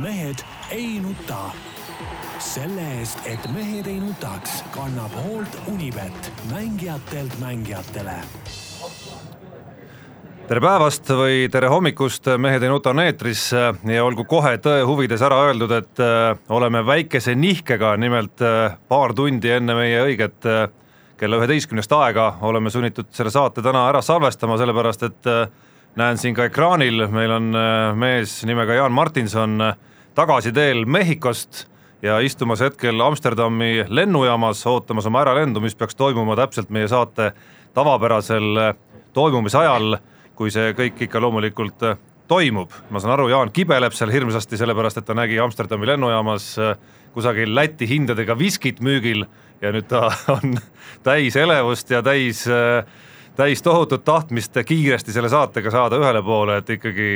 mehed ei nuta. selle eest, et mehed ei nutaks, kannab hoolt Unibet, mängijatelt mängijatele. Tere päevast või tere hommikust, Mehed ei nuta on eetris. Ja olgu kohe tõe huvides ära öeldud, et äh, oleme väikese nihkega, nimelt äh, paar tundi enne meie õiget äh, kella üheteistkümnest aega oleme sunnitud selle saate täna ära salvestama, sellepärast et näen siin ka ekraanil, meil on äh, mees nimega Jaan Martinson äh, tagasi teel Mehhikost ja istumas hetkel Amsterdami lennujaamas, ootamas oma äralendu, mis peaks toimuma täpselt meie saate tavapärasel äh, toimumise ajal, kui see kõik ikka loomulikult toimub. ma saan aru, Jaan kibeleb seal hirmsasti, sellepärast et ta nägi Amsterdami lennujaamas kusagil Läti hindadega viskit müügil ja nüüd ta on täis elevust ja täis äh, täis tohutut tahtmist kiiresti selle saatega saada ühele poole, et ikkagi,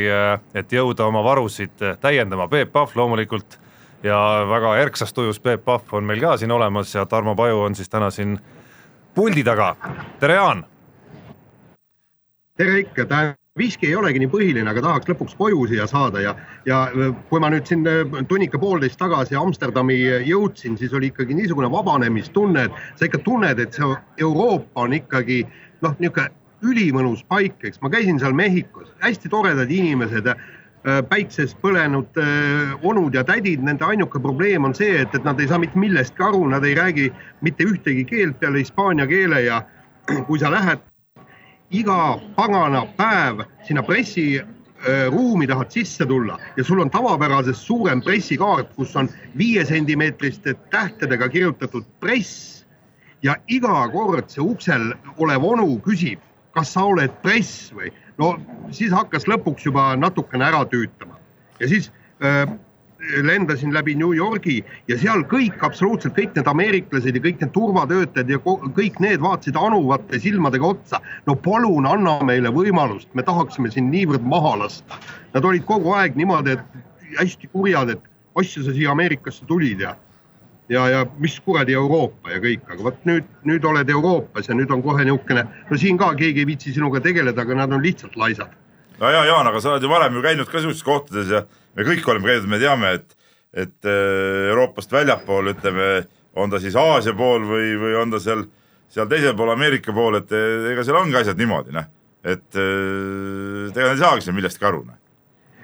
et jõuda oma varusid täiendama, Peep Pahv loomulikult ja väga erksas tujus Peep Pahv on meil ka siin olemas ja Tarmo Paju on siis täna siin puldi taga, tere Jaan! tere ikka, tähendab viski ei olegi nii põhiline, aga tahaks lõpuks koju siia saada ja, ja kui ma nüüd siin tunnika-poolteist tagasi Amsterdami jõudsin, siis oli ikkagi niisugune vabanemistunne, et sa ikka tunned, et see Euroopa on ikkagi noh, niisugune ülimõnus paik, eks. Ma käisin seal Mehhikos, hästi toredad inimesed äh, päikses põlenud äh, onud ja tädid, nende ainuke probleem on see, et, et nad ei saa mitte millestki aru, nad ei räägi mitte ühtegi keelt peale hispaania keele ja kui sa lähed iga pagana päev sinna pressiruumi äh, tahad sisse tulla ja sul on tavapärasest suurem pressikaart, kus on viiesentimeetriste tähtedega kirjutatud press ja iga kord see uksel olev onu küsib, kas sa oled press või no siis hakkas lõpuks juba natukene ära tüütama ja siis äh, lendasin läbi New Yorgi ja seal kõik, absoluutselt kõik need ameeriklased ja kõik need turvatöötajad ja kõik need vaatasid anuvate silmadega otsa. no palun anna meile võimalust, me tahaksime sind niivõrd maha lasta. Nad olid kogu aeg niimoodi, et hästi kurjad, et asja sa siia Ameerikasse tulid ja ja, ja mis kuradi Euroopa ja kõik, aga vot nüüd, nüüd oled Euroopas ja nüüd on kohe niisugune, no siin ka keegi ei viitsi sinuga tegeleda, aga nad on lihtsalt laisad. no ja Jaan, aga sa oled ju varem ju käinud ka sellistes kohtades ja me kõik oleme käinud, me teame, et, et äh, Euroopast väljapool, ütleme, on ta siis Aasia pool või, või on ta seal, seal teisel pool Ameerika pool, et ega seal ongi asjad niimoodi, noh, et äh, ega nad ei saagi seal millestki aru, noh.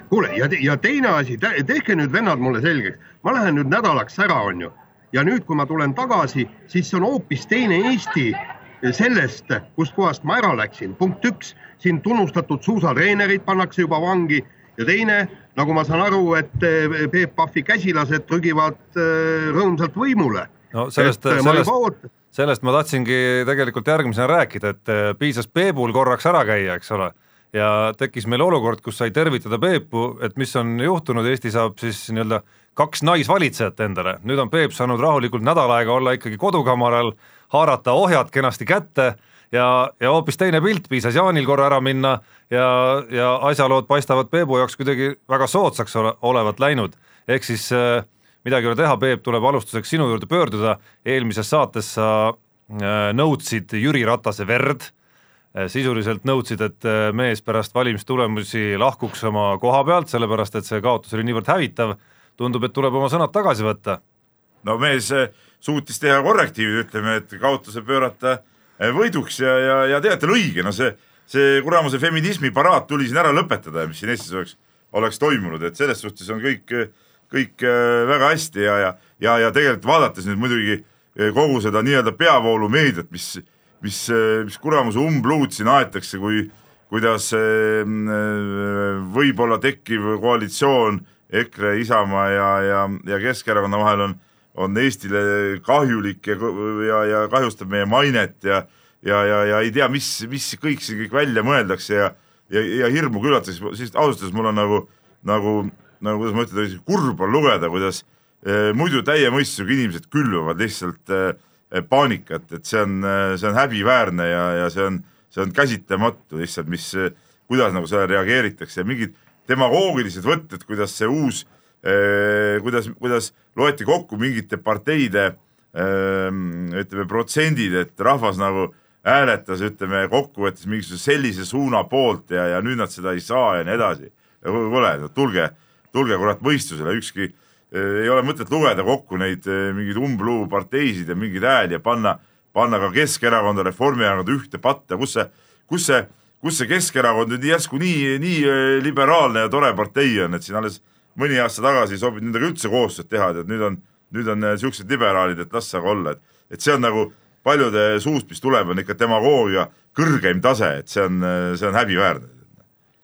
Kuule ja, ja teine asi, tehke nüüd vennad mulle selgeks, ma lähen nüüd nädalaks ära, on ju ja nüüd, kui ma tulen tagasi, siis see on hoopis teine Eesti sellest, kustkohast ma ära läksin. punkt üks, siin tunnustatud suusatreenerid pannakse juba vangi ja teine, nagu ma saan aru, et eh, Peep Pahvi käsilased trügivad eh, rõõmsalt võimule. no sellest, eh, sellest, sellest ma tahtsingi tegelikult järgmisena rääkida, et piisas Peebul korraks ära käia, eks ole ja tekkis meil olukord, kus sai tervitada Peepu, et mis on juhtunud, Eesti saab siis nii-öelda kaks naisvalitsejat endale, nüüd on Peep saanud rahulikult nädal aega olla ikkagi kodukamaral, haarata ohjad kenasti kätte ja, ja hoopis teine pilt, piisas Jaanil korra ära minna ja, ja asjalood paistavad Peebu jaoks kuidagi väga soodsaks ole, olevat läinud. ehk siis äh, midagi ei ole teha, Peep, tuleb alustuseks sinu juurde pöörduda, eelmises saates sa äh, nõudsid Jüri Ratase verd sisuliselt nõudsid, et äh, mees pärast valimistulemusi lahkuks oma koha pealt, sellepärast et see kaotus oli niivõrd hävitav. Tundub, et tuleb oma sõnad tagasi võtta. no mees eh, suutis teha korrektiivid, ütleme, et kaotuse pöörata võiduks ja, ja, ja tegelikult on õige, no see, see kuramuse feminismi paraad tuli siin ära lõpetada, mis siin Eestis oleks, oleks toimunud, et selles suhtes on kõik, kõik väga hästi ja, ja, ja, ja tegelikult vaadates nüüd muidugi kogu seda nii-öelda peavoolumeediat, mis, mis, mis kuramuse umbluud siin aetakse, kui, kuidas võib-olla tekkiv koalitsioon EKRE, Isamaa ja, ja, ja Keskerakonna vahel on, on Eestile kahjulik ja, ja, ja kahjustab meie mainet ja ja, ja, ja ei tea, mis, mis kõik siin kõik välja mõeldakse ja ja, ja hirmu küllatakse, siis ausalt öeldes mul on nagu, nagu, nagu kuidas ma ütlen, kurb on lugeda, kuidas eh, muidu täie mõistusega inimesed külvavad lihtsalt eh, paanikat, et see on, see on häbiväärne ja, ja see on, see on käsitamatu lihtsalt, mis, kuidas nagu sellele reageeritakse mingid demagoogilised võtted, kuidas see uus eh,, kuidas, kuidas loeti kokku mingite parteide eh, ütleme protsendid, et rahvas nagu hääletas, ütleme kokkuvõttes mingisuguse sellise suuna poolt ja, ja nüüd nad seda ei saa ja nii edasi. kuule, tulge, tulge kurat mõistusele, ükski ei ole mõtet lugeda kokku neid äh, mingeid umbluuparteisid ja mingeid hääli ja panna, panna ka Keskerakonda, Reformierakonda ühte patta, kus see, kus see, kus see Keskerakond nüüd järsku nii, nii liberaalne ja tore partei on, et siin alles mõni aasta tagasi ei sobinud nendega üldse koostööd teha, tead nüüd on, nüüd on niisugused liberaalid, et las aga olla, et, et see on nagu paljude suust, mis tuleb, on ikka demagoogia kõrgeim tase, et see on, see on häbiväärne.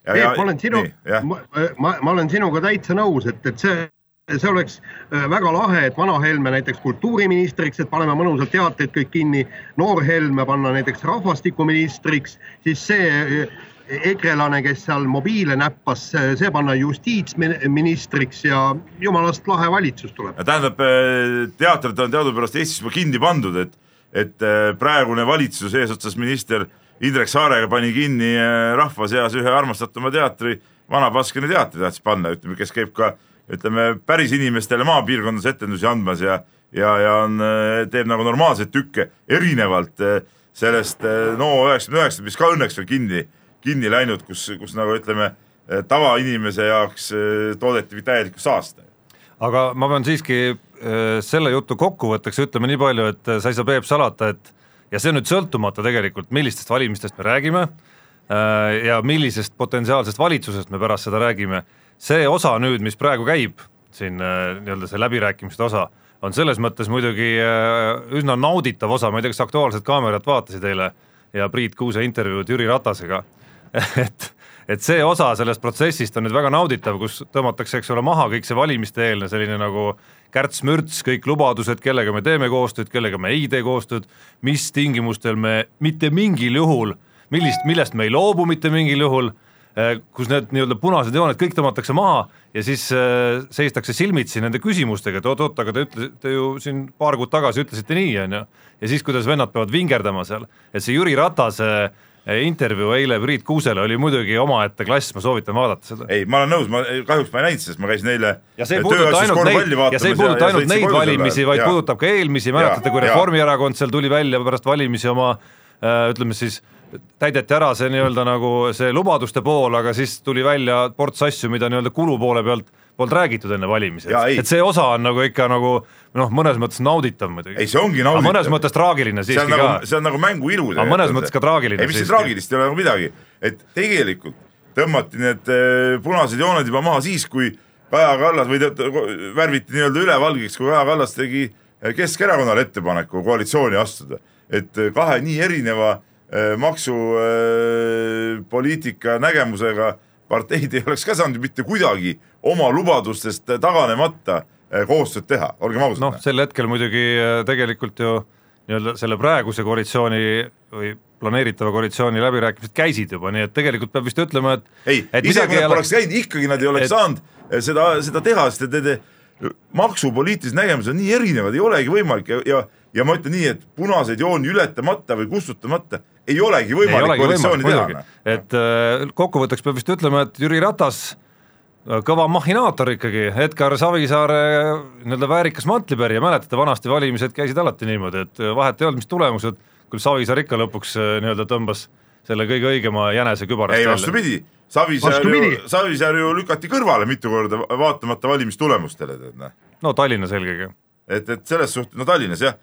Peep, ma olen sinu, ma, ma, ma olen sinuga täitsa nõus, et, et see, see oleks äh, väga lahe, et vana Helme näiteks kultuuriministriks, et paneme mõnusalt teateid kõik kinni, noor Helme panna näiteks rahvastikuministriks, siis see äh, ekrelane, kes seal mobiile näppas, see panna justiitsministriks ja jumalast lahe valitsus tuleb. tähendab, äh, teatrid on teadupärast Eestis juba kinni pandud, et et äh, praegune valitsus eesotsas minister Indrek Saarega pani kinni äh, rahva seas ühe armastatuma teatri, Vana Baskini teatri tahtis panna, ütleme, kes käib ka ütleme päris inimestele maapiirkondades etendusi andmas ja ja, ja on, äh, teeb nagu normaalseid tükke, erinevalt sellest no üheksakümne üheksast, mis ka õnneks veel kinni, kinni läinud, kus, kus nagu ütleme, tavainimese jaoks toodeti täielikku saasta. aga ma pean siiski selle jutu kokkuvõtteks ütleme nii palju, et sa ei saa, Peep, salata, et ja see on nüüd sõltumata tegelikult, millistest valimistest me räägime ja millisest potentsiaalsest valitsusest me pärast seda räägime, see osa nüüd, mis praegu käib, siin nii-öelda see läbirääkimiste osa, on selles mõttes muidugi üsna nauditav osa, ma ei tea, kas Aktuaalset Kaamerat vaatasid eile ja Priit Kuuse intervjuud Jüri Ratasega. Et et see osa sellest protsessist on nüüd väga nauditav, kus tõmmatakse, eks ole, maha kõik see valimiste-eelne selline nagu kärts-mürts, kõik lubadused, kellega me teeme koostööd, kellega me ei tee koostööd, mis tingimustel me mitte mingil juhul, millist, millest me ei loobu mitte mingil juhul, kus need nii-öelda punased jooned kõik tõmmatakse maha ja siis äh, seistakse silmitsi nende küsimustega, et oot-oot, aga te ütlesite ju siin paar kuud tagasi ütlesite nii, on ju, ja siis, kuidas vennad peavad vingerdama seal, et see Jüri Ratase äh, intervjuu eile Priit Kuusele oli muidugi omaette klass, ma soovitan vaadata seda. ei, ma olen nõus, ma kahjuks ma ei näinud, sest ma käisin eile ja see ei puuduta ainult neid, ja see ei puuduta ainult neid valimisi, vaid ja. puudutab ka eelmisi, mäletate, kui Reformierakond seal tuli välja pärast valimisi oma äh, ütleme siis täideti ära see nii-öelda nagu see lubaduste pool, aga siis tuli välja ports asju, mida nii-öelda kulu poole pealt polnud räägitud enne valimisi, et see osa on nagu ikka nagu noh, mõnes mõttes nauditav muidugi. ei, see ongi nauditav. mõnes mõttes traagiline siiski nagu, ka. see on nagu mängu ilu. aga mõnes mõttes ka traagiline. ei, mis siin traagilist ei ole nagu midagi, et tegelikult tõmmati need äh, punased jooned juba maha siis, kui Kaja Kallas või värviti nii-öelda ülevalgeks, kui Kaja Kallas tegi äh, Keskerakonnale ettepaneku koalitsiooni astuda, et äh, kahe nii erineva maksupoliitika nägemusega parteid ei oleks ka saanud ju mitte kuidagi oma lubadustest taganemata eh, koostööd teha, olgem ausad. noh, sel hetkel muidugi tegelikult ju nii-öelda selle praeguse koalitsiooni või planeeritava koalitsiooni läbirääkimised käisid juba, nii et tegelikult peab vist ütlema, et ei, isegi kui nad poleks käinud, ikkagi nad ei oleks et... saanud seda, seda teha, sest et need maksupoliitilised nägemused on nii erinevad, ei olegi võimalik ja, ja ja ma ütlen nii, et punaseid jooni ületamata või kustutamata ei olegi võimalik koalitsiooni teha. Noh. et äh, kokkuvõtteks peab vist ütlema, et Jüri Ratas äh, kõva mahhinaator ikkagi, Edgar Savisaare nii-öelda väärikas mantlipärija, mäletate, vanasti valimised käisid alati niimoodi, et äh, vahet ei olnud, mis tulemused, küll Savisaar ikka lõpuks nii-öelda tõmbas selle kõige õigema jänese kübarast ei, vastupidi, Savisaar ju, Savisaar ju lükati kõrvale mitu korda, vaatamata valimistulemustele, tead noh. no Tallinnas eelkõige. et, et selles suhtes, no Tallinnas jah,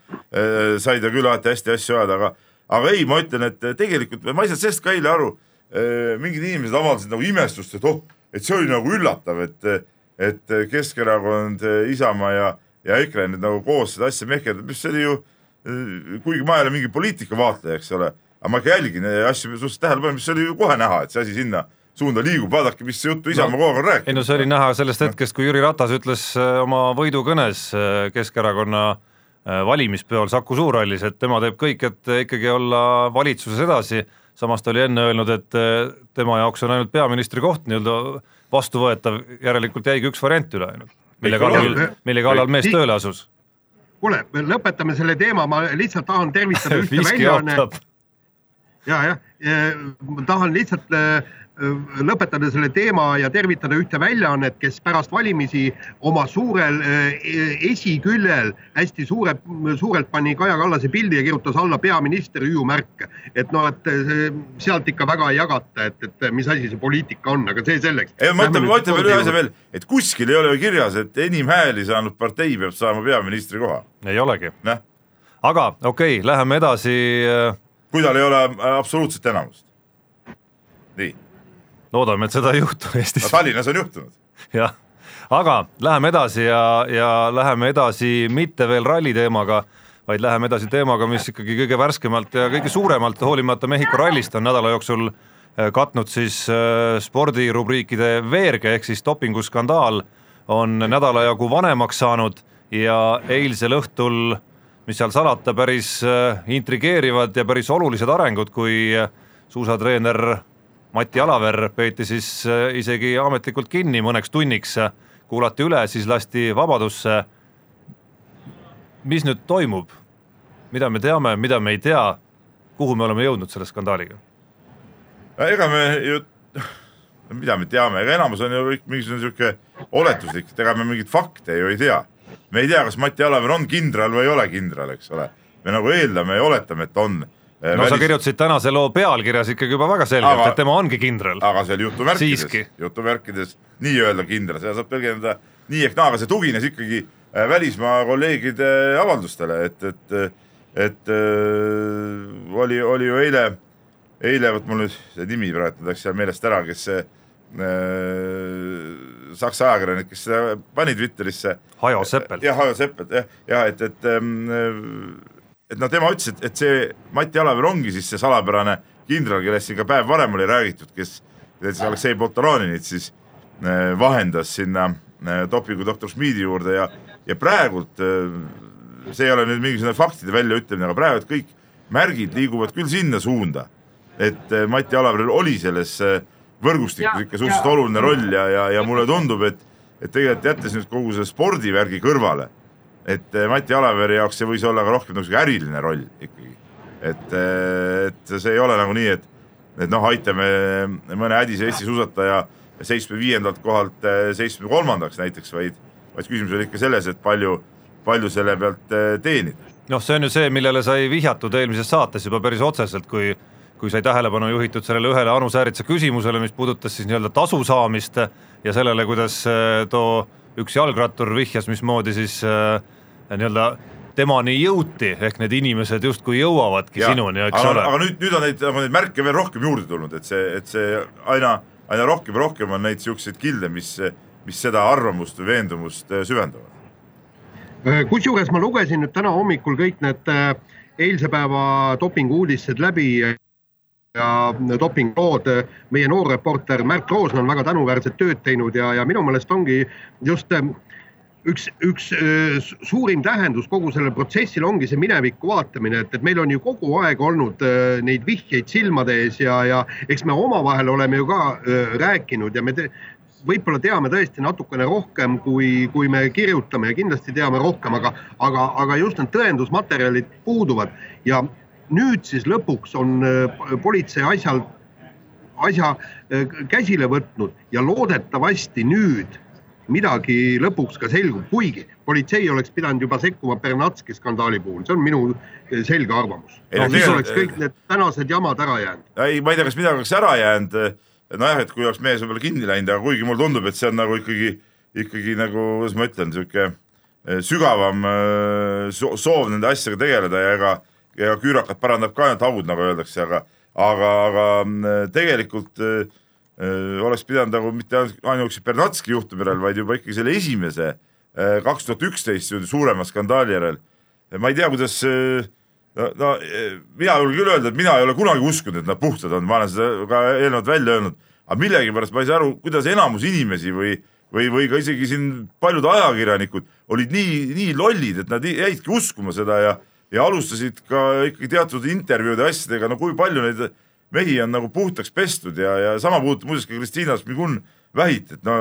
sai ta küll alati hästi asju ajada, aga aga ei, ma ütlen, et tegelikult ma ei saanud sellest ka eile aru. mingid inimesed avaldasid nagu imestust, et oh, et see oli nagu üllatav, et, et Keskerakond, Isamaa ja, ja EKRE nüüd nagu koos seda asja mehkerdab, mis see oli ju, kuigi ma ei ole mingi poliitikavaatleja, eks ole, aga ma ikka jälgin asju suhteliselt tähelepanelikult, mis oli ju kohe näha, et see asi sinna suunda liigub, vaadake, mis juttu Isamaa no, kogu aeg on rääkinud. ei no see oli näha sellest hetkest, kui Jüri Ratas ütles oma võidukõnes Keskerakonna Äh, valimispeol Saku Suurhallis, et tema teeb kõik, et ikkagi olla valitsuses edasi, samas ta oli enne öelnud, et äh, tema jaoks on ainult peaministri koht nii-öelda vastuvõetav, järelikult jäigi üks variant üle ainult, mille kallal, mille kallal mees tööle asus. kuule, lõpetame selle teema, ma lihtsalt tahan tervitada ühte väljaannet. ja, jah, ma tahan lihtsalt äh, lõpetada selle teema ja tervitada ühte väljaannet, kes pärast valimisi oma suurel esiküljel hästi suure, suurelt pani Kaja Kallase pildi ja kirjutas alla peaminister hüüumärk. et noh, et sealt ikka väga ei jagata, et, et mis asi see poliitika on, aga see selleks. ei, ma ütlen, ma ütlen veel ühe asja veel, et kuskil ei ole ju kirjas, et enim hääli saanud partei peab saama peaministri koha. ei olegi. aga okei okay,, läheme edasi. kui tal ei ole absoluutset enamust. nii loodame, et seda ei juhtu Eestis no,. Tallinnas on juhtunud. jah, aga läheme edasi ja, ja läheme edasi mitte veel ralli teemaga, vaid läheme edasi teemaga, mis ikkagi kõige värskemalt ja kõige suuremalt, hoolimata Mehhiko rallist, on nädala jooksul äh, katnud siis äh, spordirubriikide veerge ehk siis dopinguskandaal on nädala jagu vanemaks saanud ja eilsel õhtul, mis seal salata, päris äh, intrigeerivad ja päris olulised arengud, kui suusatreener Mati Alaver peeti siis äh, isegi ametlikult kinni mõneks tunniks, kuulati üle, siis lasti vabadusse. mis nüüd toimub, mida me teame, mida me ei tea, kuhu me oleme jõudnud selle skandaaliga? ega me ju, mida me teame, ega enamus on ju kõik mingisugune sihuke oletuslik, ega me mingeid fakte ju ei tea. me ei tea, kas Mati Alaver on kindral või ei ole kindral, eks ole. me nagu eeldame ja oletame, et on no välis... sa kirjutasid tänase loo pealkirjas ikkagi juba väga selgelt aga,, et tema ongi kindral. aga seal jutumärkides, jutumärkides nii-öelda kindral, seda saab tõlgendada nii ehk naa, aga see tugines ikkagi äh, välismaa kolleegide avaldustele, et, et, et äh, oli, oli ju eile, eile, vot mul nüüd see nimi praegu läks seal meelest ära, kes see äh, Saksa ajakirjanik, kes seda pani Twitterisse. Hajo Seppelt. jah, Hajo Seppelt jah, jah, et, et ähm, et noh, tema ütles, et, et see Mati Alaver ongi siis see salapärane kindral, kellest siin ka päev varem oli räägitud, kes siis Aleksei Poltoraninit siis äh, vahendas sinna äh, dopingu doktor Schmidi juurde ja, ja praegult äh, see ei ole nüüd mingisugune faktide väljaütlemine, aga praegu kõik märgid liiguvad küll sinna suunda, et Mati Alaveril oli selles võrgustikus ikka suhteliselt oluline roll ja, ja, ja mulle tundub, et, et tegelikult jättes nüüd kogu selle spordivärgi kõrvale et eh, Mati Alaveri jaoks see võis olla ka rohkem nagu äriline roll ikkagi. et, eh, et see ei ole nagu nii, et, et noh, aitame mõne hädise Eesti suusataja seitsmekümne viiendalt kohalt eh, seitsmekümne kolmandaks näiteks, vaid, vaid küsimus oli ikka selles, et palju, palju selle pealt teenida. noh, see on ju see, millele sai vihjatud eelmises saates juba päris otseselt, kui kui sai tähelepanu juhitud sellele ühele Anu Sääritsa küsimusele, mis puudutas siis nii-öelda tasu saamist ja sellele, kuidas too üks jalgrattur vihjas, mismoodi siis äh, nii-öelda temani jõuti, ehk need inimesed justkui jõuavadki ja, sinuni, eks aga, ole. aga nüüd, nüüd on neid, nagu neid märke veel rohkem juurde tulnud, et see, et see aina, aina rohkem ja rohkem on neid niisuguseid kilde, mis, mis seda arvamust või veendumust äh, süvendavad. Äh, kusjuures ma lugesin nüüd täna hommikul kõik need äh, eilse päeva dopingu uudised läbi ja dopinglood, meie noor reporter Märt Roosna on väga tänuväärset tööd teinud ja, ja minu meelest ongi just äh, üks, üks äh, suurim tähendus kogu sellel protsessil ongi see minevikku vaatamine, et, et meil on ju kogu aeg olnud äh, neid vihjeid silmade ees ja, ja eks me omavahel oleme ju ka rääkinud ja me te, võib-olla teame tõesti natukene rohkem, kui, kui me kirjutame ja kindlasti teame rohkem, aga, aga, aga just need tõendusmaterjalid puuduvad. Ja nüüd siis lõpuks on äh, politsei asjal, asja äh, käsile võtnud ja loodetavasti nüüd midagi lõpuks ka selgub, kuigi politsei oleks pidanud juba sekkuma Bernatski skandaali puhul, see on minu äh, selge arvamus. No, siis oleks kõik need tänased jamad ära jäänud. ei, ma ei tea, kas midagi oleks ära jäänud. nojah, et kui oleks mees võib-olla kinni läinud, aga kuigi mulle tundub, et see on nagu ikkagi, ikkagi nagu, kuidas ma ütlen, sihuke sügavam soov nende asjadega tegeleda ja ega ja küürakat parandab ka ainult haud, nagu öeldakse, aga, aga, aga mm, tegelikult äh, äh, oleks pidanud nagu mitte ainuüksi Bernatski juhtumi järel, vaid juba ikkagi selle esimese äh, kaks tuhat üksteist suurema skandaali järel. ma ei tea, kuidas äh, no, no mina julgen küll öelda, et mina ei ole kunagi uskunud, et nad puhtad on, ma olen seda ka eelnevalt välja öelnud, aga millegipärast ma ei saa aru, kuidas enamus inimesi või või, või ka isegi siin paljud ajakirjanikud olid nii, nii lollid, et nad jäidki uskuma seda ja ja alustasid ka ikkagi teatud intervjuude asjadega, no kui palju neid mehi on nagu puhtaks pestud ja, ja sama puudutab muuseas ka Kristiina Smigun vähit, et no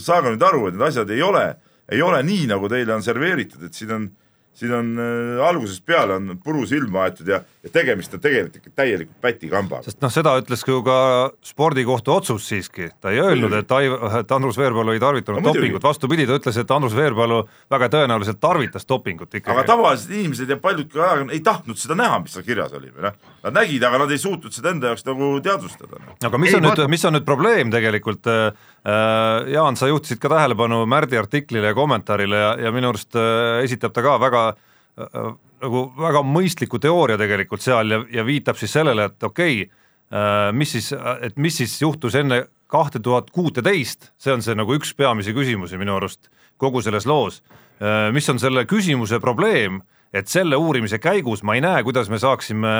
saage nüüd aru, et need asjad ei ole, ei ole nii, nagu teile on serveeritud, et siin on siin on äh, algusest peale on puru silma aetud ja, ja tegemist on tegelikult ikka täielikult pätikambaga. sest noh, seda ütles ju ka spordikohtu otsus siiski, ta ei öelnud, et Aiv-, et Andrus Veerpalu ei tarvitanud no, dopingut, vastupidi, ta ütles, et Andrus Veerpalu väga tõenäoliselt tarvitas dopingut ikkagi. aga tavalised inimesed ja paljud ka ajakirjanikud ei tahtnud seda näha, mis seal kirjas oli või noh, nad nägid, aga nad ei suutnud seda enda jaoks nagu teadvustada. Noh. aga mis ei, on nüüd, mis on nüüd probleem tegelikult äh,, äh Jaan, sa juhtisid ka tähelepanu Märdi artiklile ja kommentaarile ja, ja minu arust äh, esitab ta ka väga Äh, nagu väga mõistliku teooria tegelikult seal ja, ja viitab siis sellele, et okei okay,, äh, mis siis, et mis siis juhtus enne kahte tuhat kuuteteist, see on see nagu üks peamisi küsimusi minu arust kogu selles loos. Äh, mis on selle küsimuse probleem, et selle uurimise käigus ma ei näe, kuidas me saaksime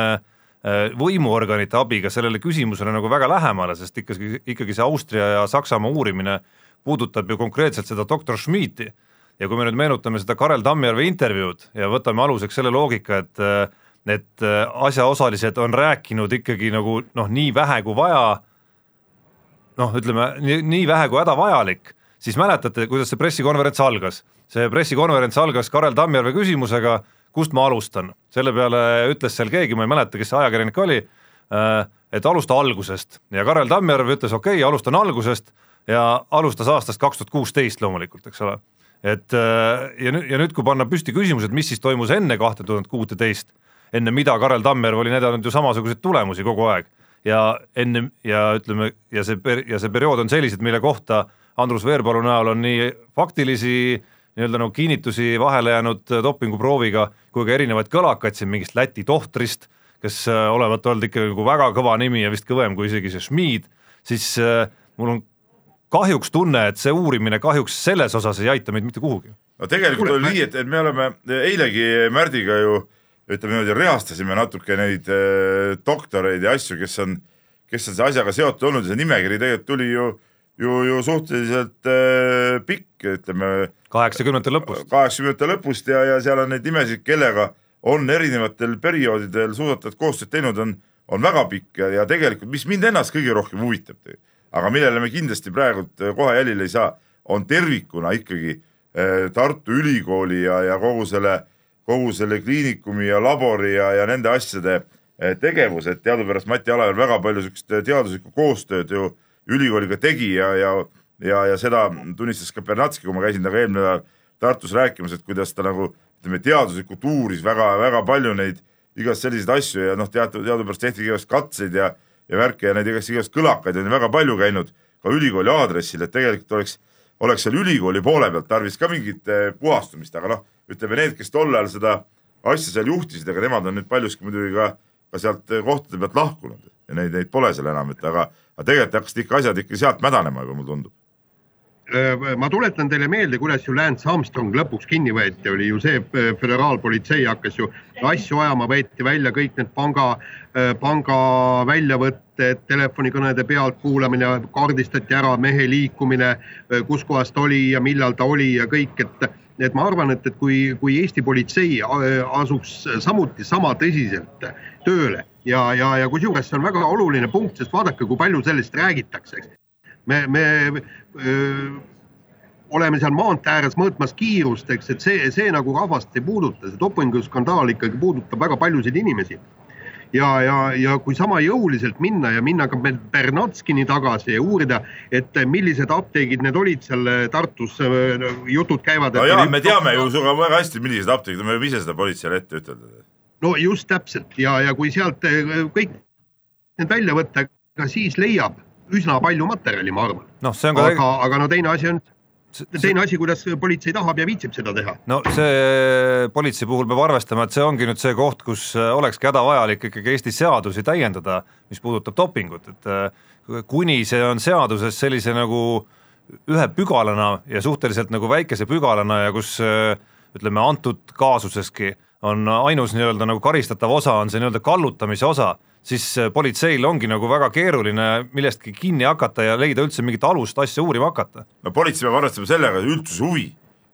võimuorganite abiga sellele küsimusele nagu väga lähemale, sest ikkagi, ikkagi see Austria ja Saksamaa uurimine puudutab ju konkreetselt seda doktor Schmidti ja kui me nüüd meenutame seda Karel Tammjärve intervjuud ja võtame aluseks selle loogika, et et asjaosalised on rääkinud ikkagi nagu noh, nii vähe kui vaja, noh, ütleme nii, nii vähe kui hädavajalik, siis mäletate, kuidas see pressikonverents algas? see pressikonverents algas Karel Tammjärve küsimusega, kust ma alustan, selle peale ütles seal keegi, ma ei mäleta, kes see ajakirjanik oli, et alusta algusest. Ja Karel Tammjärv ütles okei okay,, alustan algusest. Ja alustas aastast kaks tuhat kuusteist loomulikult, eks ole et äh, ja nüüd, ja nüüd, kui panna püsti küsimus, et mis siis toimus enne kahte tuhat kuuteteist, enne mida Karel Tammerv oli näidanud ju samasuguseid tulemusi kogu aeg. Ja enne ja ütleme, ja see, ja see periood on sellised, mille kohta Andrus Veerpalu näol on nii faktilisi nii-öelda nagu kinnitusi vahele jäänud dopinguprooviga kui ka erinevaid kõlakaid siin mingist Läti tohtrist, kes äh, olevat olnud ikka nagu väga kõva nimi ja vist kõvem kui isegi see Schmid, siis äh, mul on kahjuks tunne, et see uurimine kahjuks selles osas ei aita meid mitte kuhugi. no tegelikult Kule, oli nii, et, et me oleme eilegi Märdiga ju ütleme niimoodi, reastasime natuke neid äh, doktoreid ja asju, kes on, kes on selle asjaga seotud olnud ja see nimekiri tegelikult tuli ju ju, ju suhteliselt äh, pikk, ütleme. kaheksakümnendate lõpust. kaheksakümnendate lõpust ja, ja seal on neid nimesid, kellega on erinevatel perioodidel suusatajad koostööd teinud, on, on väga pikk ja, ja tegelikult, mis mind ennast kõige rohkem huvitab aga millele me kindlasti praegult äh, kohe jälile ei saa, on tervikuna ikkagi äh, Tartu Ülikooli ja, ja kogu selle, kogu selle kliinikumi ja labori ja, ja nende asjade äh, tegevus, et teadupärast Mati Alaver väga palju niisugust teaduslikku koostööd ju ülikooliga tegi ja, ja, ja, ja seda tunnistas ka Bernatski, kui ma käisin temaga eelmine nädal Tartus rääkimas, et kuidas ta nagu ütleme, teaduslikult uuris väga-väga palju neid igast selliseid asju ja noh, teate, teadupärast tehti igast katseid ja ja värke ja neid igast kõlakaid on väga palju käinud ka ülikooli aadressil, et tegelikult oleks, oleks seal ülikooli poole pealt tarvis ka mingit eh, puhastumist, aga noh, ütleme need, kes tol ajal seda asja seal juhtisid, aga nemad on nüüd paljuski muidugi ka, ka sealt kohtade pealt lahkunud ja neid, neid pole seal enam, et aga, aga tegelikult hakkasid ikka asjad ikka sealt mädanema juba, mulle tundub ma tuletan teile meelde, kuidas ju Lance Armstrong lõpuks kinni võeti, oli ju see äh, föderaalpolitsei hakkas ju asju ajama, võeti välja kõik need panga, äh, panga väljavõtted, telefonikõnede pealtkuulamine, kaardistati ära mehe liikumine, kuskohast oli ja millal ta oli ja kõik, et et ma arvan, et, et kui, kui Eesti politsei asuks samuti sama tõsiselt tööle ja, ja, ja kusjuures see on väga oluline punkt, sest vaadake, kui palju sellest räägitakse, eks me, me öö, oleme seal maantee ääres mõõtmas kiirust, eks, et see, see nagu rahvast ei puuduta, see dopinguskandaal ikkagi puudutab väga paljusid inimesi. ja, ja, ja kui sama jõuliselt minna ja minna ka Bernatskini tagasi ja uurida, et millised apteegid need olid seal Tartus, jutud käivad. no jaa, me teame ju sinuga väga hästi, millised apteegid, me võime ise seda politseile ette ütelda. no just täpselt ja, ja kui sealt kõik need välja võtta, siis leiab üsna palju materjali, ma arvan. noh, see on ka aga, aga no teine asi on teine asi, kuidas politsei tahab ja viitsib seda teha. no see politsei puhul peab arvestama, et see ongi nüüd see koht, kus äh, olekski hädavajalik ikkagi Eesti seadusi täiendada, mis puudutab dopingut, et äh, kuni see on seaduses sellise nagu ühe pügalana ja suhteliselt nagu väikese pügalana ja kus äh, ütleme, antud kaasuseski on ainus nii-öelda nagu karistatav osa on see nii-öelda kallutamise osa siis äh, politseil ongi nagu väga keeruline millestki kinni hakata ja leida üldse mingit alust asja uurima hakata. no politsei peab arvestama sellega, et üldsuse huvi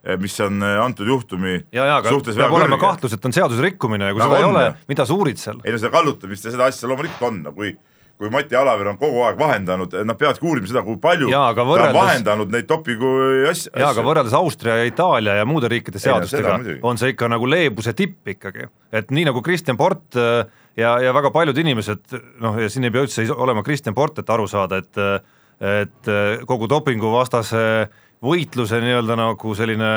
eh, mis on äh, antud juhtumi ja, ja, suhtes peab olema kahtlus, et on seaduse rikkumine ja kui no, seda on, ei ole, mida sa uurid seal? ei no seda kallutamist ja seda asja loomulikult on, no kui kui Mati Alaver on kogu aeg vahendanud, nad peavadki uurima seda, kui palju Jaa, aga ta võrreldes- on vahendanud neid dopingu asju. jaa, aga võrreldes Austria ja Itaalia ja muude riikide Ei no seadustega on see ikka nagu leebuse tipp ikkagi, et nii nagu Kristjan Port äh, ja, ja väga paljud inimesed noh, ja siin ei pea üldse olema Kristjan Port, et aru saada, et et äh, kogu dopinguvastase võitluse nii-öelda nagu selline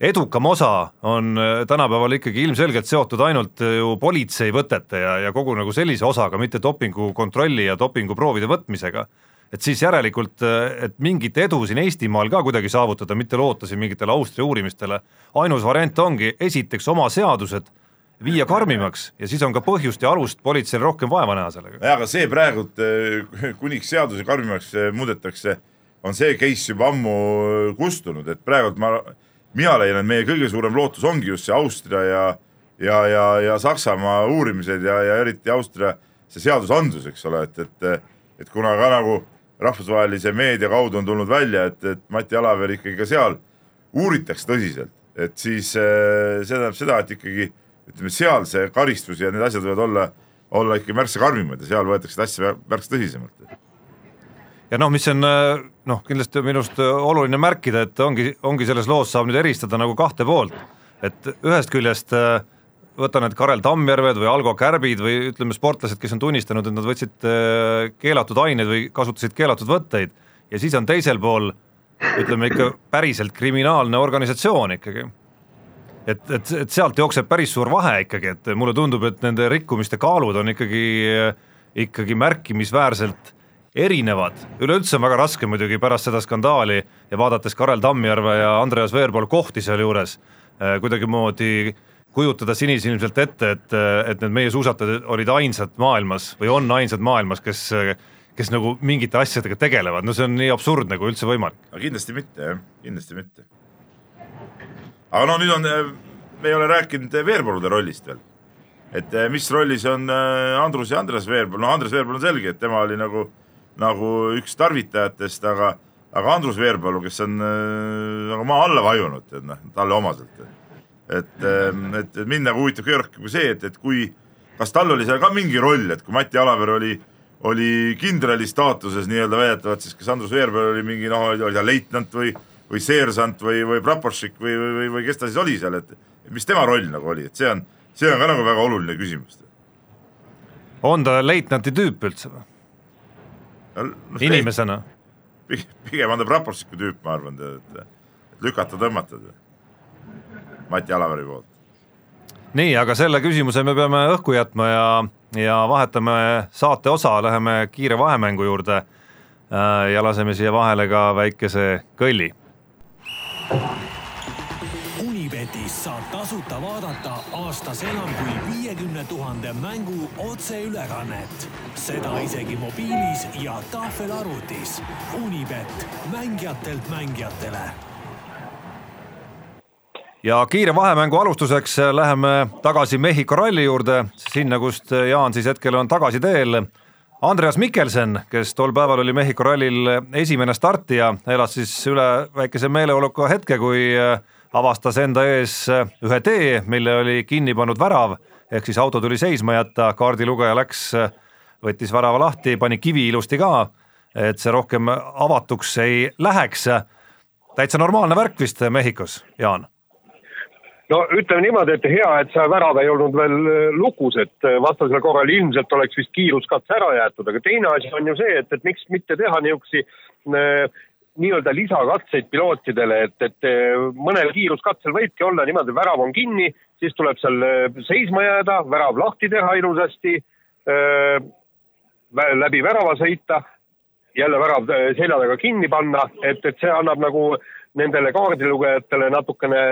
edukam osa on äh, tänapäeval ikkagi ilmselgelt seotud ainult äh, ju politsei võtete ja, ja kogu nagu sellise osaga, mitte dopingu kontrolli ja dopinguproovide võtmisega. et siis järelikult, äh, et mingit edu siin Eestimaal ka kuidagi saavutada, mitte loota siin mingitele Austria uurimistele, ainus variant ongi esiteks oma seadused viia karmimaks ja siis on ka põhjust ja alust politseil rohkem vaeva näha sellega. jaa, aga see praegult kuniks seaduse karmimaks muudetakse, on see case juba ammu kustunud, et praegult ma, mina leian, et meie kõige suurem lootus ongi just see Austria ja ja, ja, ja Saksamaa uurimised ja, ja eriti Austria see seadusandlus, eks ole, et, et et kuna ka nagu rahvusvahelise meedia kaudu on tulnud välja, et, et Mati Alaver ikkagi ka seal uuritakse tõsiselt, et siis eh, see tähendab seda, et ikkagi ütleme, seal see karistus ja need asjad võivad olla, olla ikkagi märksa karmimad ja seal võetakse seda asja märksa tõsisemalt. Ja noh, mis on äh, noh, kindlasti minu arust äh, oluline märkida, et ongi, ongi selles loos saab nüüd eristada nagu kahte poolt, et ühest küljest äh, võta need Karel Tammjärved või Algo Kärbid või ütleme, sportlased, kes on tunnistanud, et nad võtsid keelatud aineid või kasutasid keelatud võtteid ja siis on teisel pool ütleme ikka päriselt kriminaalne organisatsioon ikkagi. et, et, et sealt jookseb päris suur vahe ikkagi, et mulle tundub, et nende rikkumiste kaalud on ikkagi, ikkagi märkimisväärselt erinevad, üleüldse on väga raske muidugi pärast seda skandaali ja vaadates Karel Tammjärve ja Andreas Veerpalu kohti sealjuures äh, kuidagimoodi kujutada sinisilmselt ette, et, et need meie suusatajad olid ainsad maailmas või on ainsad maailmas, kes, kes nagu mingite asjadega tegelevad, no see on nii absurdne kui üldse võimalik. aga kindlasti mitte jah, kindlasti mitte. aga no nüüd on, me ei ole rääkinud Veerpalude rollist veel. et eh, mis rollis on eh, Andrus ja Andres Veerpalu, no Andres Veerpalu on selge, et tema oli nagu, nagu üks tarvitajatest, aga, aga Andrus Veerpalu, kes on eh, nagu maa alla vajunud, et noh, talle omaselt. et, et mind nagu huvitab kõige rohkem see, et, et kui, kas tal oli seal ka mingi roll, et kui Mati Alaver oli oli kindrali staatuses nii-öelda väidetavalt, siis kas Andrus Veerpalu oli mingi noh, oli ta leitnant või, või seersant või, või praporšik või, või, või, või kes ta siis oli seal, et mis tema roll nagu oli, et see on, see on ka nagu väga oluline küsimus. on ta leitnanti tüüp üldse või? No, inimesena? pigem on ta praporšiku tüüp, ma arvan, et, et lükata-tõmmata Mati Alaveri poolt. nii, aga selle küsimuse me peame õhku jätma ja ja vahetame saate osa, läheme kiire vahemängu juurde ja laseme siia vahele ka väikese kõlli. Saab tasuta vaadata aastas enam kui viiekümne tuhande mängu otseülekannet. seda isegi mobiilis ja tahvelarvutis. Unibet, mängijatelt mängijatele ja kiire vahemängu alustuseks läheme tagasi Mehhiko ralli juurde, sinna, kust Jaan siis hetkel on tagasiteel. Andreas Mikkelsen, kes tol päeval oli Mehhiko rallil esimene startija, elas siis üle väikese meeleoluka hetke, kui avastas enda ees ühe tee, mille oli kinni pannud värav, ehk siis auto tuli seisma jätta, kaardilugeja läks, võttis värava lahti, pani kivi ilusti ka, et see rohkem avatuks ei läheks. täitsa normaalne värk vist Mehhikos, Jaan no ütleme niimoodi, et hea, et see värav ei olnud veel lukus, et vastasel korral ilmselt oleks vist kiiruskatse ära jäetud, aga teine asi on ju see, et, et miks mitte teha niisuguseid nii-öelda lisakatseid pilootidele, et, et mõnel kiiruskatsel võibki olla niimoodi, värav on kinni, siis tuleb seal seisma jääda, värav lahti teha ilusasti, läbi värava sõita, jälle värav selja taga kinni panna, et, et see annab nagu nendele kaardilugejatele natukene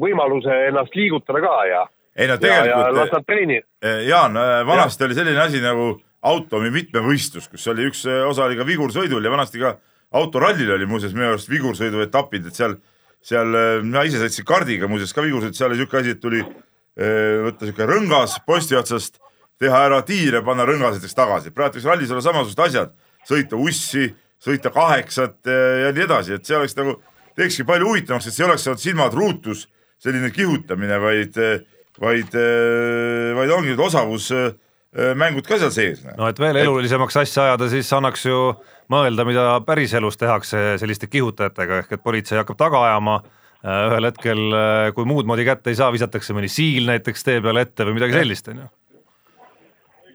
võimaluse ennast liigutada ka ja ei no ja, ja las tegelikult nad treeni-. Jaan, vanasti ja. oli selline asi nagu automi mitmevõistlus, kus oli üks osa oli ka vigursõidul ja vanasti ka autorallil oli muuseas minu arust vigursõidu etapid, et seal, seal mina ise sõitsin kardiga muuseas ka vigursõit, seal oli niisugune asi, et tuli eh, võtta niisugune rõngas posti otsast, teha ära tiir ja panna rõngaseteks tagasi. praegu võiks rallis olla samasugused asjad, sõita ussi, sõita kaheksat eh, ja nii edasi, et see oleks nagu, teekski palju huvitavamaks, et see oleks olnud silmad ruutus selline kihutamine, vaid, vaid, vaid ongi osavus, mängud ka seal sees. no et veel elulisemaks asja ajada, siis annaks ju mõelda, mida päriselus tehakse selliste kihutajatega, ehk et politsei hakkab taga ajama, ühel hetkel, kui muud moodi kätte ei saa, visatakse mõni siil näiteks tee peale ette või midagi sellist, on ju.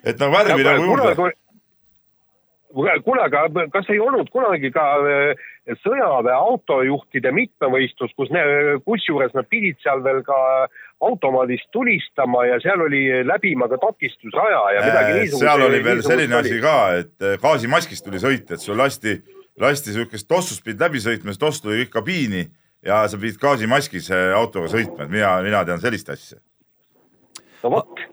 et nagu värvi nagu juurde kuule, aga kas ei olnud kunagi ka äh, sõjaväe autojuhtide mitmevõistlus, kus ne, kusjuures nad pidid seal veel ka automaadist tulistama ja seal oli läbima ka takistusraja ja midagi äh, niisugust. seal oli veel selline asi ka, et äh, gaasimaskist tuli sõita, et sul lasti, lasti siukest tossust pidid läbi sõitma, see toss tuli kõik kabiini ja sa pidid gaasimaskis autoga sõitma, et mina, mina tean sellist asja. no vot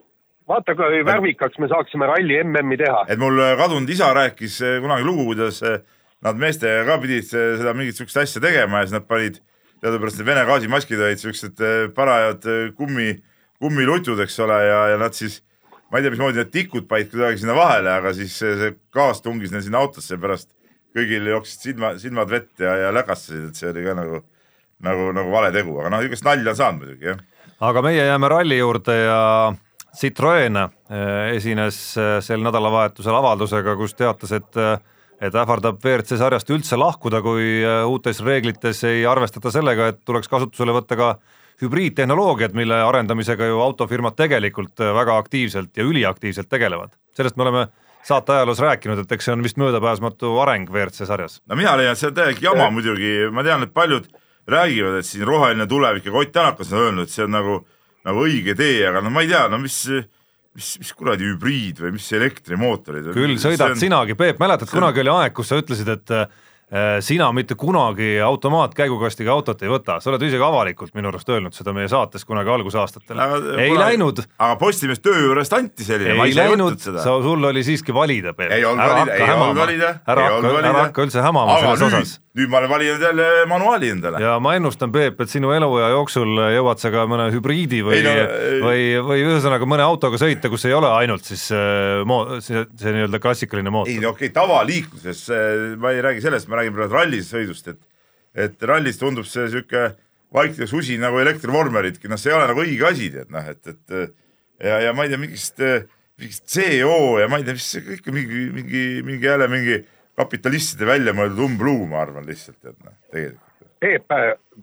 vaata, kui värvikaks me saaksime ralli MM-i teha. et mul äh, kadunud isa rääkis äh, kunagi lugu, kuidas äh, nad meestega ka pidid seda mingit siukest asja tegema ja siis nad panid, teadupärast need Vene gaasimaskid olid siuksed parajad kummi, kummilutud, eks ole, ja, ja nad siis, ma ei tea, mismoodi need tikud panid kuidagi sinna vahele, aga siis see, see gaas tungis neil sinna autosse, pärast kõigil jooksid silma, silmad vett ja, ja läkastasid, et see oli ka nagu, nagu, nagu vale tegu, aga noh, niisugust nalja on saanud muidugi, jah. aga meie jääme ralli juurde ja Citroen eh, esines sel nädalavahetusel avaldusega, kus teatas, et et ähvardab WRC sarjast üldse lahkuda, kui uutes reeglites ei arvestata sellega, et tuleks kasutusele võtta ka hübriidtehnoloogiad, mille arendamisega ju autofirmad tegelikult väga aktiivselt ja üliaktiivselt tegelevad. sellest me oleme saate ajaloos rääkinud, et eks see on vist möödapääsmatu areng WRC sarjas. no mina leian, et see on täielik jama muidugi, ma tean, et paljud räägivad, et siin roheline tulevik ja Ott Tänakas on öelnud, et see on nagu nagu õige tee, aga no ma ei tea, no mis, mis, mis kuradi hübriid või mis elektrimootorid. küll sõidad on... sinagi, Peep, mäletad, kunagi oli aeg, kus sa ütlesid, et äh, sina mitte kunagi automaatkäigukastiga autot ei võta, sa oled isegi avalikult minu arust öelnud seda meie saates kunagi algusaastatel. ei kunagi, läinud. aga Postimees töö juurest anti selline. ei läinud, sa, sul oli siiski valida, Peep. ei olnud valida. ära hakka, ära hakka üldse hämama selles osas nüüd ma olen valinud jälle manuaali endale. ja ma ennustan, Peep, et sinu eluea jooksul jõuad sa ka mõne hübriidi või, no, või, või ühesõnaga mõne autoga sõita, kus ei ole ainult siis äh, mo-, see, see nii-öelda klassikaline mootor. ei no okei okay,, tavaliikluses, ma ei räägi sellest, ma räägin praegu rallisõidust, et et rallis tundub see niisugune vaikne susi nagu elektrivormeridki, noh, see ei ole nagu õige asi, tead noh, et, et ja, ja ma ei tea, mingist, mingist CO ja ma ei tea, mis see kõik mingi, mingi, mingi jälle mingi kapitalistide välja mõeldud umbluu, ma arvan lihtsalt, et noh, tegelikult. Peep,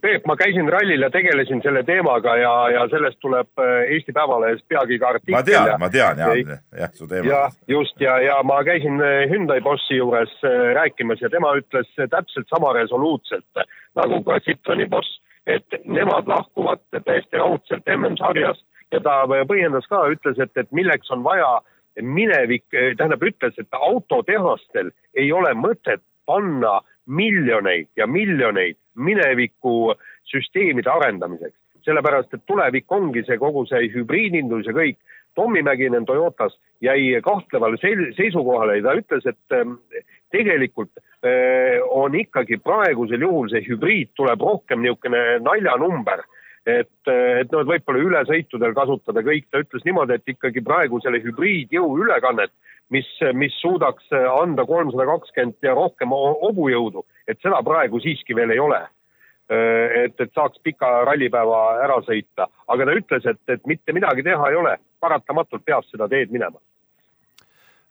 Peep, ma käisin rallil ja tegelesin selle teemaga ja, ja sellest tuleb äh, Eesti Päevalehes peagi ka artikkel. ma tean, ma tean jah, jah, su teema. jah, just ja, ja ma käisin äh, Hyundai bossi juures äh, rääkimas ja tema ütles täpselt sama resoluutselt nagu ka Citroeni boss, et nemad lahkuvad täiesti raudselt MM-sarjast ja ta põhjendas ka, ütles, et, et milleks on vaja minevik, tähendab, ütles, et autotehastel ei ole mõtet panna miljoneid ja miljoneid mineviku süsteemide arendamiseks, sellepärast et tulevik ongi see kogu see hübriidindus ja kõik. Tommy Mäkinen Toyotas jäi kahtlevale seisukohale ja ta ütles, et ähm, tegelikult äh, on ikkagi praegusel juhul see hübriid tuleb rohkem niisugune naljanumber et, et noh, et võib-olla ülesõitudel kasutada kõik, ta ütles niimoodi, et ikkagi praegu selle hübriidjõu ülekannet, mis, mis suudaks anda kolmsada kakskümmend ja rohkem hobujõudu, et seda praegu siiski veel ei ole. et, et saaks pika rallipäeva ära sõita, aga ta ütles, et, et mitte midagi teha ei ole, paratamatult peab seda teed minema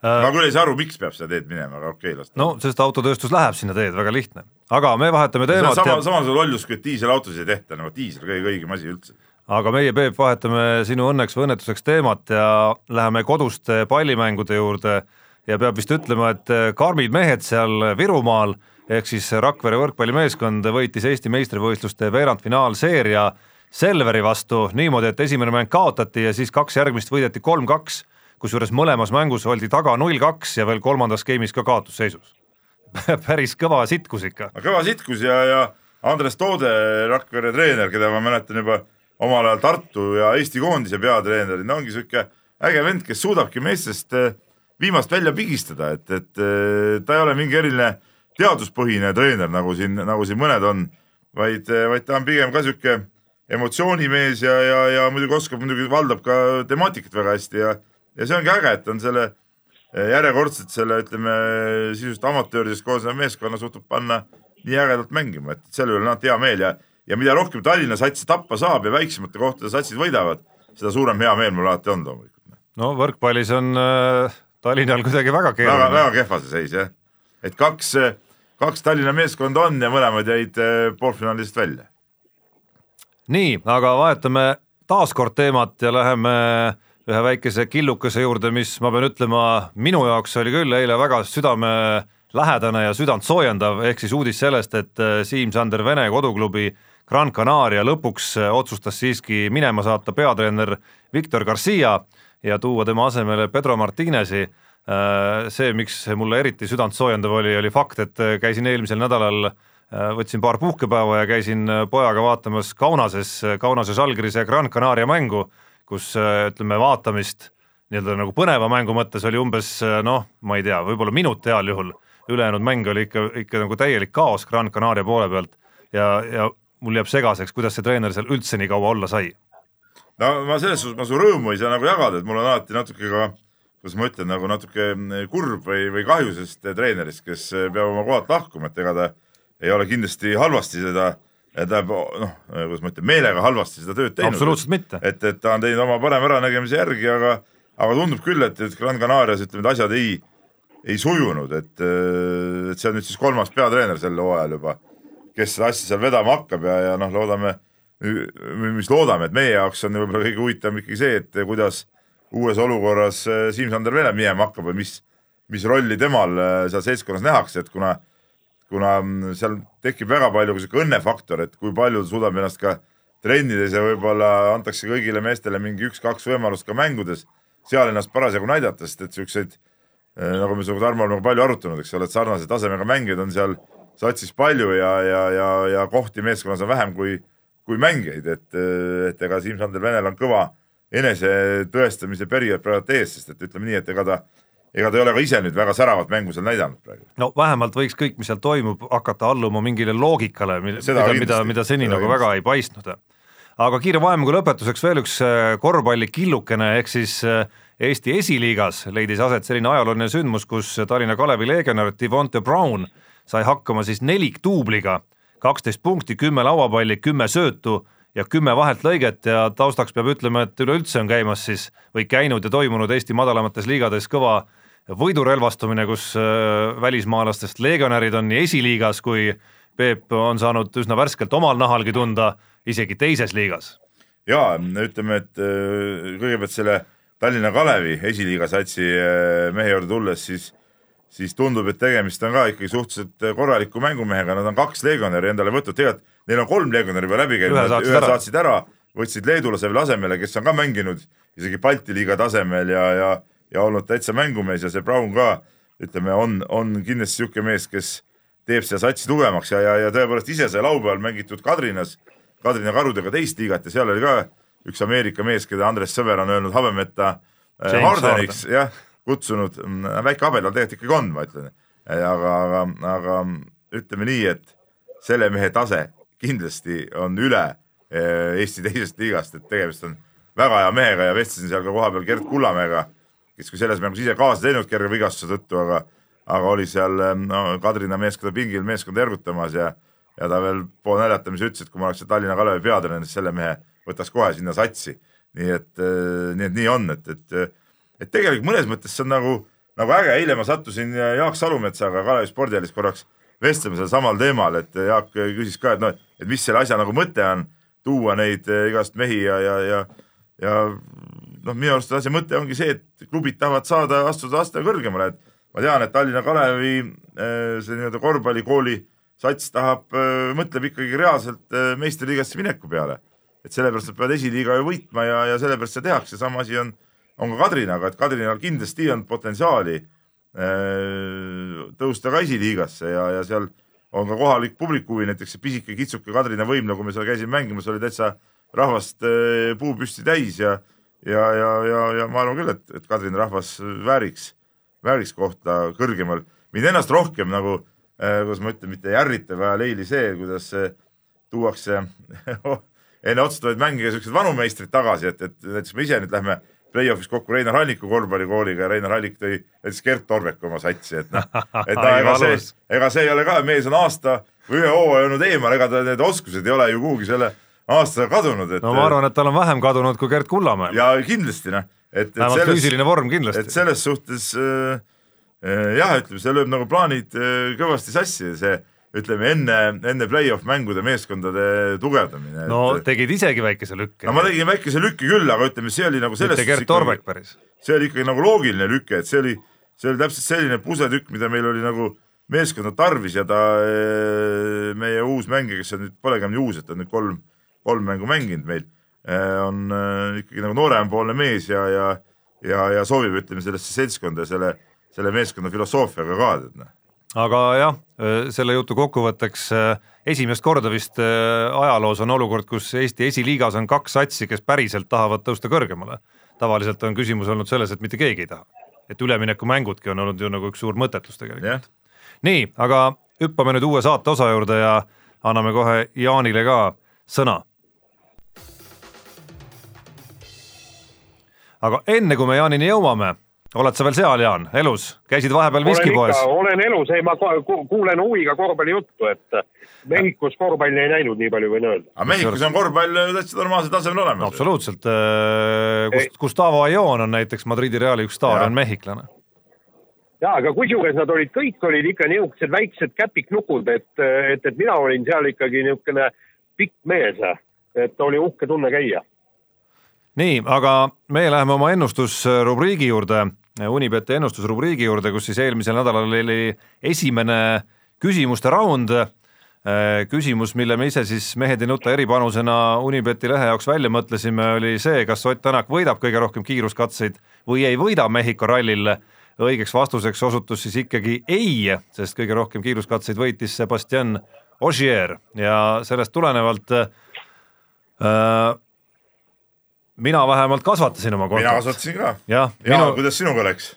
ma küll ei saa aru, miks peab seda teed minema, aga okei okay,, las ta. no sest autotööstus läheb sinna teed, väga lihtne. aga me vahetame teemat. sama ja..., samasugune lollus, kui diiselautosid ei tehta, nagu diisel kõige õigem asi üldse. aga meie, Peep, vahetame sinu õnneks või õnnetuseks teemat ja läheme koduste pallimängude juurde ja peab vist ütlema, et karmid mehed seal Virumaal ehk siis Rakvere võrkpallimeeskond võitis Eesti meistrivõistluste veerandfinaalseeria Selveri vastu niimoodi, et esimene mäng kaotati ja siis kaks järgmist võideti kolm-kaks kusjuures mõlemas mängus oldi taga null-kaks ja veel kolmandas game'is ka kaotusseisus päris kõva sitkus ikka. kõva sitkus ja, ja Andres Toode, Rakvere treener, keda ma mäletan juba omal ajal Tartu ja Eesti koondise peatreenerina, ongi sihuke äge vend, kes suudabki meestest eh, viimast välja pigistada, et, et eh, ta ei ole mingi eriline teaduspõhine treener, nagu siin, nagu siin mõned on, vaid, eh, vaid ta on pigem ka sihuke emotsioonimees ja, ja, ja muidugi oskab, muidugi valdab ka temaatikat väga hästi ja ja see ongi äge, et on selle eh, järjekordselt selle, ütleme sisuliselt amatööridest koosneva meeskonna suutnud panna nii ägedalt mängima, et selle üle on alati hea meel ja, ja mida rohkem Tallinna sats tappa saab ja väiksemate kohtade satsid võidavad, seda suurem hea meel mul alati on loomulikult. no võrkpallis on äh, Tallinnal kuidagi väga väga, keeruline väga kehva see seis jah, et kaks, kaks Tallinna meeskonda on ja mõlemad jäid äh, poolfinaalist välja. nii, aga vahetame taaskord teemat ja läheme ühe väikese killukese juurde, mis ma pean ütlema, minu jaoks oli küll eile väga südamelähedane ja südant soojendav, ehk siis uudis sellest, et äh, Siim-Sander Vene koduklubi Gran Canaria lõpuks äh, otsustas siiski minema saata peatreener Victor Garcia ja tuua tema asemele Pedro Martinezi. Äh, see, miks mulle eriti südant soojendav oli, oli fakt, et käisin eelmisel nädalal võtsin paar puhkepäeva ja käisin pojaga vaatamas Kaunases, Kaunase Žalgirise Gran Canaria mängu kus ütleme, vaatamist nii-öelda nagu põneva mängu mõttes oli umbes noh, ma ei tea, võib-olla minut heal juhul, ülejäänud mäng oli ikka, ikka nagu täielik kaos Gran Canaria poole pealt ja, ja mul jääb segaseks, kuidas see treener seal üldse nii kaua olla sai. no ma selles suhtes, ma su rõõmu ei saa nagu jagada, et mul on alati natuke ka kuidas ma ütlen, nagu natuke kurb või, või kahju sellest treenerist, kes peab oma kohalt lahkuma, et ega ta ei ole kindlasti halvasti seda tähendab noh, kuidas ma ütlen, meelega halvasti seda tööd teinud. absoluutselt mitte. et, et ta on teinud oma parema äranägemise järgi, aga, aga tundub küll, et, et Gran Canarias ütleme, et asjad ei, ei sujunud, et, et see on nüüd siis kolmas peatreener sel hooajal juba, kes seda asja seal vedama hakkab ja, ja noh, loodame, mis loodame, et meie jaoks on võib-olla kõige huvitavam ikkagi see, et kuidas uues olukorras Siim-Sander Vene minema hakkab või mis, mis rolli temal seal seltskonnas nähakse, et kuna kuna mm, seal tekib väga palju sihuke õnnefaktor, et kui palju suudab ennast ka trennides ja võib-olla antakse kõigile meestele mingi üks-kaks võimalust ka mängudes seal ennast parasjagu näidata, sest et siukseid eh, nagu me sinuga Tarmo oleme palju arutanud, eks ole, et sarnase tasemega mängijaid on seal satsis palju ja, ja, ja, ja kohti meeskonnas on vähem kui, kui mängijaid, et, et ega Siim-Sander Venel on kõva enesetõestamise periood praegu ees, sest et ütleme nii, et ega ta ega ta ei ole ka ise nüüd väga säravat mängu seal näidanud praegu. no vähemalt võiks kõik, mis seal toimub, hakata alluma mingile loogikale, mida, mida, mida seni seda nagu kindlasti. väga ei paistnud. aga kiire vahemängu lõpetuseks veel üks äh, korvpallikillukene, ehk siis äh, Eesti esiliigas leidis aset selline ajalooline sündmus, kus Tallinna Kalevi legionär Devonte Brown sai hakkama siis nelikduubliga, kaksteist punkti, kümme lauapalli, kümme söötu ja kümme vaheltlõiget ja taustaks peab ütlema, et üleüldse on käimas siis või käinud ja toimunud Eesti madalamates liigades kõva võidurelvastumine, kus äh, välismaalastest legionärid on nii esiliigas kui Peep on saanud üsna värskelt omal nahalgi tunda isegi teises liigas. ja ütleme, et äh, kõigepealt selle Tallinna Kalevi esiliiga satsi äh, mehe juurde tulles, siis, siis tundub, et tegemist on ka ikkagi suhteliselt korraliku mängumehega, nad on kaks legionäri endale võtnud, tegelikult neil on kolm legionäri juba läbi käinud, ühe saatsid ära, võtsid leedulase veel asemele, kes on ka mänginud isegi Balti liiga tasemel ja, ja ja olnud täitsa mängumees. Ja see Brown ka ütleme, on, on kindlasti niisugune mees, kes teeb seda satsi tugevamaks. Ja, ja, ja tõepoolest ise sai laupäeval mängitud Kadrinas, Kadrina karudega teist liigat. Ja seal oli ka üks Ameerika mees, keda Andres Sõber on öelnud habemeta äh, Hardeniks, jah, kutsunud, mm, väike habe tal tegelikult ikkagi on, ma ütlen. aga, aga, aga ütleme nii, et selle mehe tase kindlasti on üle äh, Eesti teisest liigast, et tegemist on väga hea mehega ja vestlesin seal ka kohapeal Gerd Kullamäega kes küll selles mängus ise kaasa teinud kerge vigastuse tõttu, aga, aga oli seal no, Kadrina meeskonda pingil meeskonda ergutamas ja, ja ta veel pool naljatamise ütles, et kui ma oleks Tallinna Kalevi peatreener, siis selle mehe võtaks kohe sinna satsi. nii et, äh, nii et nii on, et, et, et tegelikult mõnes mõttes see on nagu, nagu äge, eile ma sattusin Jaak Salumetsaga Kalevi spordihallis korraks vestlema sel samal teemal, et Jaak küsis ka, et noh, et mis selle asja nagu mõte on, tuua neid äh, igast mehi ja, ja, ja, ja noh, minu arust asja mõte ongi see, et klubid tahavad saada, astuda aste kõrgemale, et ma tean, et Tallinna Kalevi äh, see nii-öelda korvpallikooli sats tahab, äh, mõtleb ikkagi reaalselt äh, meistriliigasse mineku peale. et sellepärast nad peavad esiliiga ju võitma ja, ja sellepärast seda tehakse, sama asi on, on ka Kadrinaga, et Kadrinal kindlasti on potentsiaali tõusta ka esiliigasse ja, ja seal on ka kohalik publiku huvi, näiteks see pisike kitsuke Kadrina võimla, kui me seal käisime mängimas, oli täitsa rahvast puu püsti täis ja ja, ja, ja, ja ma arvan küll, et, et Kadrina rahvas vääriks, vääriks kohta kõrgemal. mind ennast rohkem nagu äh,, kuidas ma ütlen, mitte ei ärrita, aga leili see, kuidas äh, tuuakse enne otsustavaid mänge siuksed vanu meistrid tagasi, et, et näiteks me ise nüüd lähme play-off'is kokku Reinar Halliku korvpallikooliga ja Reinar Hallik tõi näiteks Gert Torbeku oma satsi, et noh, et no, ega see, ega see ei ole ka, mees on aasta või ühe hooaja olnud eemal, ega ta need oskused ei ole ju kuhugi selle aastaga kadunud, et. no ma arvan, et tal on vähem kadunud kui Gerd Kullamäel. ja kindlasti noh, et, et vähemalt selles, füüsiline vorm et kindlasti. selles suhtes äh, äh, jah, ütleme, see lööb nagu plaanid äh, kõvasti sassi, see ütleme enne, enne play-off mängude meeskondade tugevdamine. no tegid isegi väikese lükke no ma. tegin väikese lükke küll, aga ütleme, see oli nagu selles mitte Gert Torbek päris. see oli ikkagi nagu loogiline lüke, et see oli, see oli täpselt selline pusletükk, mida meil oli nagu meeskonda tarvis ja ta, meie uus mängija, kes on nüüd, polegi enam nii uus, et ta on nüüd kolm, kolm mängu mänginud meil, on äh, ikkagi nagu noorempoolne mees ja, ja, ja, ja sobib, ütleme sellesse seltskonda ja selle, selle meeskonna filosoofiaga ka, tead noh. Aga jah, selle jutu kokkuvõtteks äh, esimest korda vist äh, ajaloos on olukord, kus Eesti esiliigas on kaks satsi, kes päriselt tahavad tõusta kõrgemale. tavaliselt on küsimus olnud selles, et mitte keegi ei taha. et üleminekumängudki on olnud ju nagu üks suur mõttetus tegelikult nii, aga hüppame nüüd uue saate osa juurde ja anname kohe Jaanile ka sõna. aga enne kui me Jaanini jõuame, oled sa veel seal, Jaan, elus, käisid vahepeal viskipoes olen elus, ei ma ku- ku- kuulen huviga korvpallijuttu, et Mehhikos korvpalli ei näinud, nii palju võin öelda. aga Mehhikos on korvpall täitsa normaalsel tasemel olemas. absoluutselt, Gust-, Gustavo Ajon on näiteks Madridi Reali üks staar, Jaa. on mehhiklane. ja aga kusjuures nad olid, kõik olid ikka niisugused väiksed käpiknukud, et, et, et mina olin seal ikkagi niisugune pikk mees, et oli uhke tunne käia. nii, aga meie läheme oma ennustusrubriigi juurde, Unibeti ennustusrubriigi juurde, kus siis eelmisel nädalal oli esimene küsimuste raund. küsimus, mille me ise siis Mehed ei nuta eripanusena Unibeti lehe jaoks välja mõtlesime, oli see, kas Ott Tänak võidab kõige rohkem kiiruskatseid või ei võida Mehhiko rallil. õigeks vastuseks osutus siis ikkagi ei, sest kõige rohkem kiiruskatseid võitis Sebastian Ogier ja sellest tulenevalt äh, mina vähemalt kasvatasin oma mina kontot. kasvatasin ka. jah, minu, kuidas sinuga läks?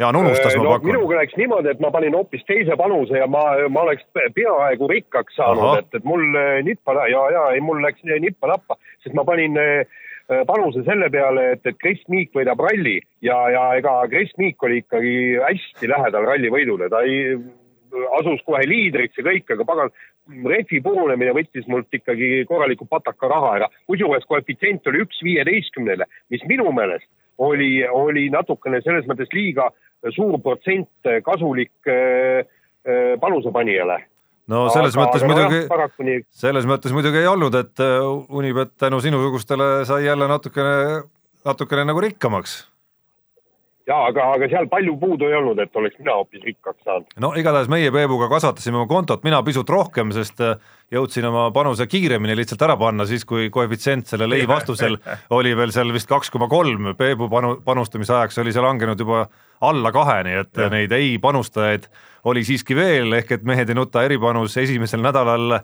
Jaan unustas, ma no, pakun. minuga läks niimoodi, et ma panin hoopis teise panuse ja ma, ma oleks peaaegu rikkaks saanud, et, et mul eh, nippa ja, ja ei, mul läks nippa-nappa, sest ma panin panuse selle peale, et, et Kris Miik võidab ralli ja, ja ega Kris Miik oli ikkagi hästi lähedal ralli võidule, ta ei, asus kohe liidriks ja kõik, aga pagan, rehvi purunemine võttis mult ikkagi korraliku pataka raha ära, kusjuures koefitsient oli üks viieteistkümnele, mis minu meelest oli, oli natukene selles mõttes liiga suur protsent kasulik äh, äh, panusepanijale. no selles aga, mõttes aga muidugi selles mõttes muidugi ei olnud, et äh, Unibet tänu sinusugustele sai jälle natukene, natukene nagu rikkamaks. Ja aga, aga seal palju puudu ei olnud, et oleks mina hoopis rikkaks saanud. no igatahes meie Peebuga kasvatasime oma kontot, mina pisut rohkem, sest äh, jõudsin oma panuse kiiremini lihtsalt ära panna siis, kui koefitsient sellel ei vastusel oli veel seal vist kaks koma kolm, Peebu panu, panustamise ajaks oli see langenud juba alla kahe, nii et ja. neid ei panustajaid oli siiski veel, ehk et mehed ei nuta eripanus esimesel nädalal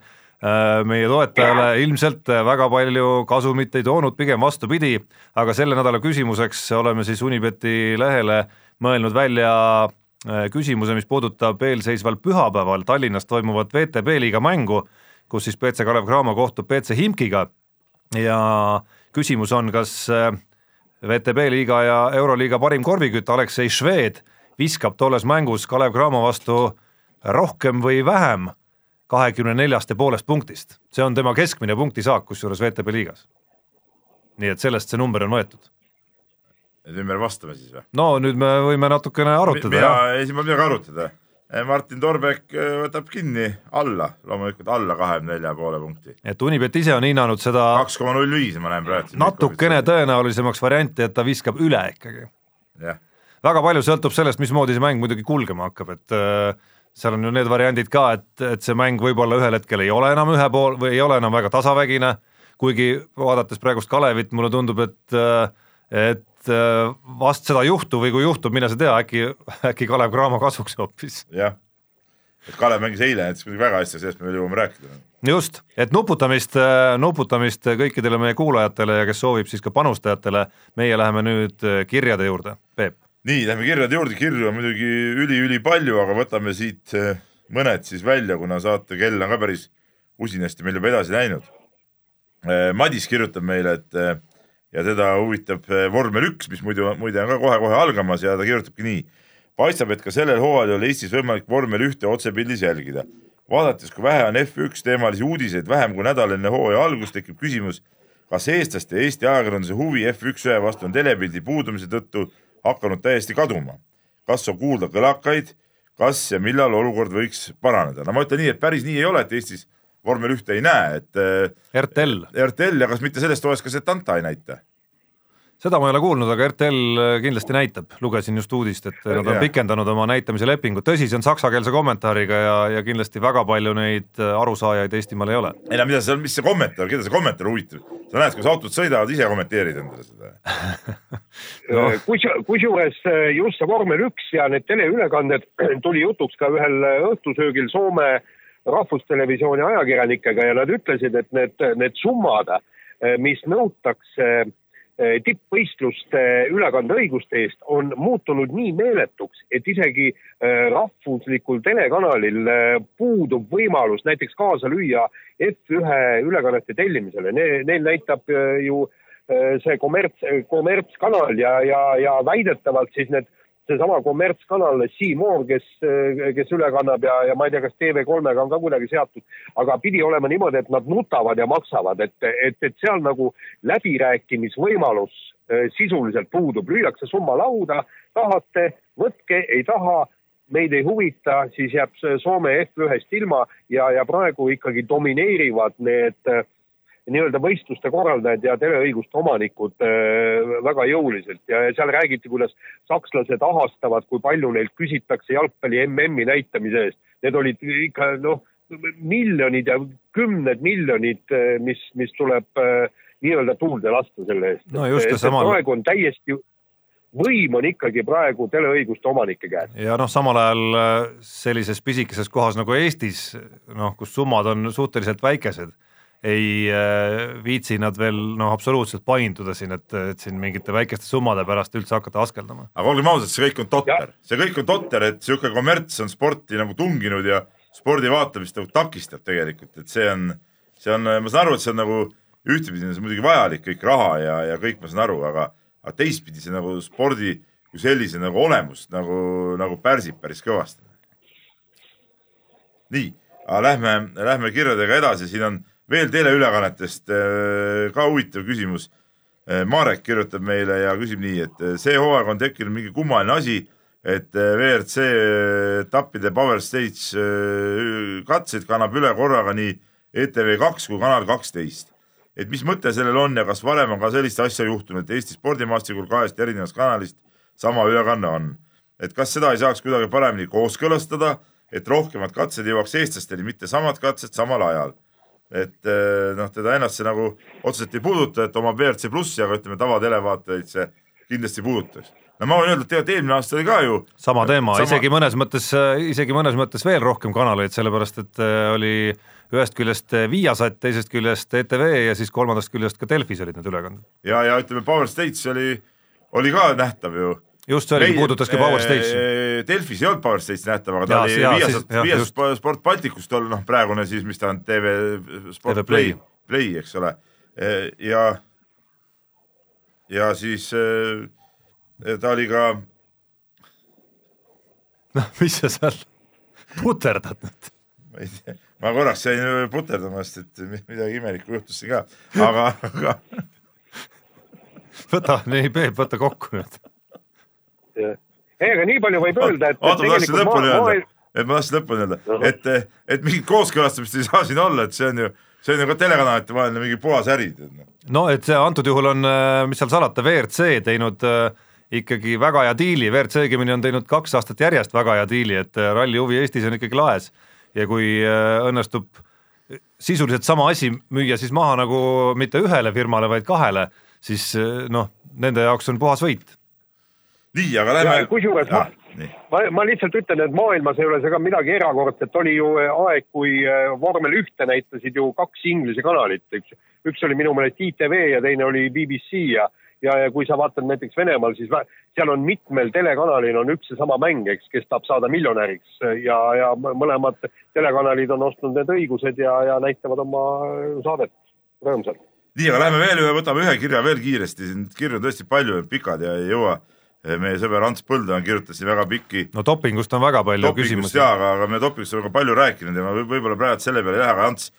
meie toetajale ilmselt väga palju kasumit ei toonud, pigem vastupidi, aga selle nädala küsimuseks oleme siis Unibeti lehele mõelnud välja äh, küsimuse, mis puudutab eelseisval pühapäeval Tallinnas toimuvat VTB liiga mängu, kus siis BC Kalev Cramo kohtub BC Himkiga. Ja küsimus on, kas äh, VTB liiga ja Euroliiga parim korvikütt Aleksei Šved viskab tolles mängus Kalev Cramo vastu rohkem või vähem kahekümne neljast ja poolest punktist, see on tema keskmine punktisaak, kusjuures VTB liigas. nii et sellest see number on võetud. et nüüd me vastame siis või? no nüüd me võime natukene arutada, mina jah, ei, siin pole midagi arutada. Martin Torbek äh, võtab kinni alla, loomulikult alla kahekümne nelja poole punkti. et Unibet ise on hinnanud seda kaks koma null viis ma näen praegu. natukene. tõenäolisemaks varianti, et ta viskab üle ikkagi. väga palju sõltub sellest, mismoodi see mäng muidugi kulgema hakkab, et äh, seal on ju need variandid ka, et, et see mäng võib-olla ühel hetkel ei ole enam ühe pool või ei ole enam väga tasavägine, kuigi vaadates praegust Kalevit, mulle tundub, et et vast seda ei juhtu või kui juhtub, mine sa tea, äkki, äkki Kalev Cramo kasuks hoopis. jah. et Kalev mängis eile näiteks muidugi väga hästi, sellest me veel jõuame rääkida. just, et nuputamist, nuputamist kõikidele meie kuulajatele ja kes soovib, siis ka panustajatele, meie läheme nüüd kirjade juurde, Peep. nii, lähme kirjade juurde, kirju on muidugi üli-ülipalju, aga võtame siit eh, mõned siis välja, kuna saate kell on ka päris usinasti meil juba edasi läinud. Madis kirjutab meile, et eh, ja teda huvitab eh, vormel üks, mis muidu, muide on ka kohe-kohe algamas ja ta kirjutabki nii. paistab, et ka sellel hooajal ei ole Eestis võimalik vormel ühte otsepildis jälgida. vaadates, kui vähe on F1 teemalisi uudiseid vähem kui nädal enne hooaja algust, tekib küsimus, kas eestlaste ja Eesti ajakirjanduse huvi F1 vastu on telepildi puudumise tõttu hakanud täiesti kaduma? kas on kuulda kõlakaid, kas ja millal olukord võiks paraneda? no ma ütlen nii, et päris nii ei ole, et Eestis vormel ühte ei näe, et äh, RTL. RTL ja kas mitte sellest hooajast ka Setanta ei näita? Seda ma ei ole kuulnud, aga RTL kindlasti näitab, lugesin just uudist, et nad on pikendanud oma näitamise lepingut, tõsi, see on saksakeelse kommentaariga ja, ja kindlasti väga palju neid arusaajaid Eestimaal ei ole. ei no mida on, mis see kommentaar, keda see kommentaar huvitab? sa näed, kuidas autod sõidavad, ise kommenteerid endale seda. No. kus, kusjuures äh, just see vormel üks ja need teleülekanded tuli jutuks ka ühel äh, õhtusöögil Soome rahvustelevisiooni ajakirjanikega ja nad ütlesid, et need, need summad, mis nõutakse eh, tippvõistluste ülekandeõiguste eest, on muutunud nii meeletuks, et isegi eh, rahvuslikul telekanalil eh, puudub võimalus näiteks kaasa lüüa F1 ülekannete tellimisele. Neil näitab eh, ju eh, see kommerts, kommertskanal ja, ja, ja väidetavalt siis need seesama kommertskanal C-More, kes, kes üle kannab ja, ja ma ei tea, kas TV3-ga on ka kuidagi seatud, aga pidi olema niimoodi, et nad nutavad ja maksavad, et, et, et seal nagu läbirääkimisvõimalus eh, sisuliselt puudub, lüüakse summa lauda, tahate, võtke, ei taha, meid ei huvita, siis jääb Soome F1-st ilma ja, ja praegu ikkagi domineerivad need eh, nii-öelda võistluste korraldajad ja teleõiguste omanikud äh, väga jõuliselt ja seal räägiti, kuidas sakslased ahastavad, kui palju neilt küsitakse jalgpalli MM-i näitamise eest. Need olid ikka noh, miljonid ja kümned miljonid, mis, mis tuleb äh, nii-öelda tuulde lasta selle eest. No praegu on täiesti, võim on ikkagi praegu teleõiguste omanike käes. ja noh, samal ajal äh, sellises pisikeses kohas nagu Eestis, noh, kus summad on suhteliselt väikesed, ei äh, viitsi nad veel noh, absoluutselt painduda siin, et, et siin mingite väikeste summade pärast üldse hakata askeldama. aga olgem ausad, see kõik on totter, see kõik on totter, et sihuke kommerts on sporti nagu tunginud ja spordi vaatamist nagu takistab tegelikult, et see on, see on, ma saan aru, et see on nagu ühtepidi on see muidugi vajalik, kõik raha ja, ja kõik ma saan aru, aga, aga teistpidi see nagu spordi kui sellise nagu olemust nagu, nagu pärsib päris kõvasti. nii, aga lähme, lähme kirjadega edasi, siin on veel teleülekannetest äh, ka huvitav küsimus Eh, Marek kirjutab meile ja küsib nii, et eh, see hooaeg on tekkinud mingi kummaline asi, et WRC etappide Power Stage katseid kannab üle korraga nii ETV kaks kui Kanal kaksteist. et mis mõte sellel on ja kas varem on ka sellist asja juhtunud, et Eesti spordimaastikul kahest erinevast kanalist sama ülekanne on? et kas seda ei saaks kuidagi paremini kooskõlastada, et rohkemad katsed jõuaks eestlasteni, mitte samad katsed samal ajal et eh, noh, teda ennast see nagu otseselt ei puuduta, et omab WRC plussi, aga ütleme, tavatelevaatajaid see kindlasti puudutaks. no ma võin öelda, et tegelikult eelmine aasta oli ka ju sama teema Sama- isegi mõnes mõttes, isegi mõnes mõttes veel rohkem kanaleid, sellepärast et äh, oli ühest küljest Viasat, teisest küljest ETV ja siis kolmandast küljest ka Delfis olid need ülekanded. ja, ja ütleme, Power Stage oli, oli ka nähtav ju. Just see oligi, puudutaski Power Stage'i. Delfis ei olnud Power Stage nähtav, aga ta oli Viasat Viasat. Sport Balticus tol, noh praegune siis, mis ta on, TV Sport TV Play. Play, eks ole. ja, ja siis eh, ta oli ka noh, mis sa seal puterdad nüüd? ma ei tea, ma korraks jäin puterdamast, et mi- midagi imelikku juhtus siin ka, aga, aga võta, nii Peep, võta kokku nüüd. ei, aga nii palju võib öelda, et oota, ma tahtsin lõpuni öelda et ma tahtsin lõpuni öelda, et, et mingit kooskõlastamist ei saa siin olla, et see on ju, see on ju ka telekanalite vaheline mingi puhas äri. noh. no et see antud juhul on, mis seal salata, WRC teinud ikkagi väga hea diili, WRC õigemini on teinud kaks aastat järjest väga hea diili, et ralli huvi Eestis on ikkagi laes ja kui õnnestub sisuliselt sama asi müüa siis maha nagu mitte ühele firmale, vaid kahele, siis noh, nende jaoks on puhas võit. nii, aga lähme Ja kusjuures ma- nii, ma, ma lihtsalt ütlen, et maailmas ei ole see ka midagi erakordset, oli ju äh, aeg, kui äh, vormel ühte näitasid ju kaks Inglise kanalit, üks, üks oli minu meelest ITV ja teine oli BBC ja ja, ja kui sa vaatad näiteks Venemaal, siis seal on mitmel telekanalil on üks seesama mäng, eks, kes tahab saada miljonäriks ja, ja mõlemad telekanalid on ostnud need õigused ja, ja näitavad oma äh, saadet rõõmsalt. nii, aga lähme veel ühe, võtame ühe kirja veel kiiresti, siin kirju on tõesti palju, pikad ja ei jõua. Meie sõber Ants Põldoja kirjutas siin väga pikki no dopingust on väga palju küsimusi. jaa, aga, aga me dopingust oleme palju rääkinud ja ma võib- võib-olla praegu selle peale ei lähe, aga Ants,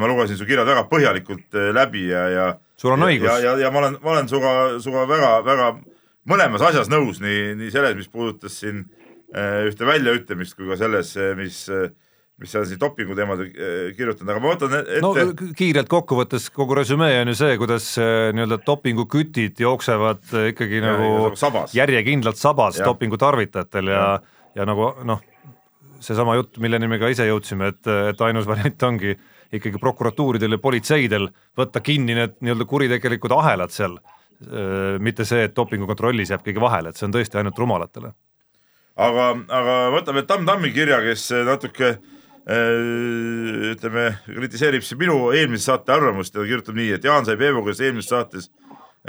ma lugesin su kirjad väga põhjalikult eh, läbi ja, ja sul on õigus. ja, ja, ja ma olen, ma olen sinuga, sinuga väga-väga mõlemas asjas nõus, nii, nii selles, mis puudutas siin ühte väljaütlemist kui ka selles, mis äh, mis sa siin dopingu teemadel äh, kirjutanud, aga ma võtan ette. no kiirelt kokkuvõttes kogu resümee on ju see, kuidas äh, nii-öelda dopingukütid jooksevad äh, ikkagi ja, nagu sabas. järjekindlalt sabas dopingu tarvitajatel ja, ja., ja nagu noh, seesama jutt, milleni me ka ise jõudsime, et, et ainus variant ongi ikkagi prokuratuuridel ja politseidel võtta kinni need nii-öelda kuritegelikud ahelad seal, mitte see, et dopingukontrollis jääb keegi vahele, et see on tõesti ainult rumalatele. aga, aga võtame Tamm Tammi kirja, kes natuke Äh, ütleme, kritiseerib siin minu eelmise saate arvamust ja ta kirjutab nii, et Jaan sai Peebu käest eelmises saates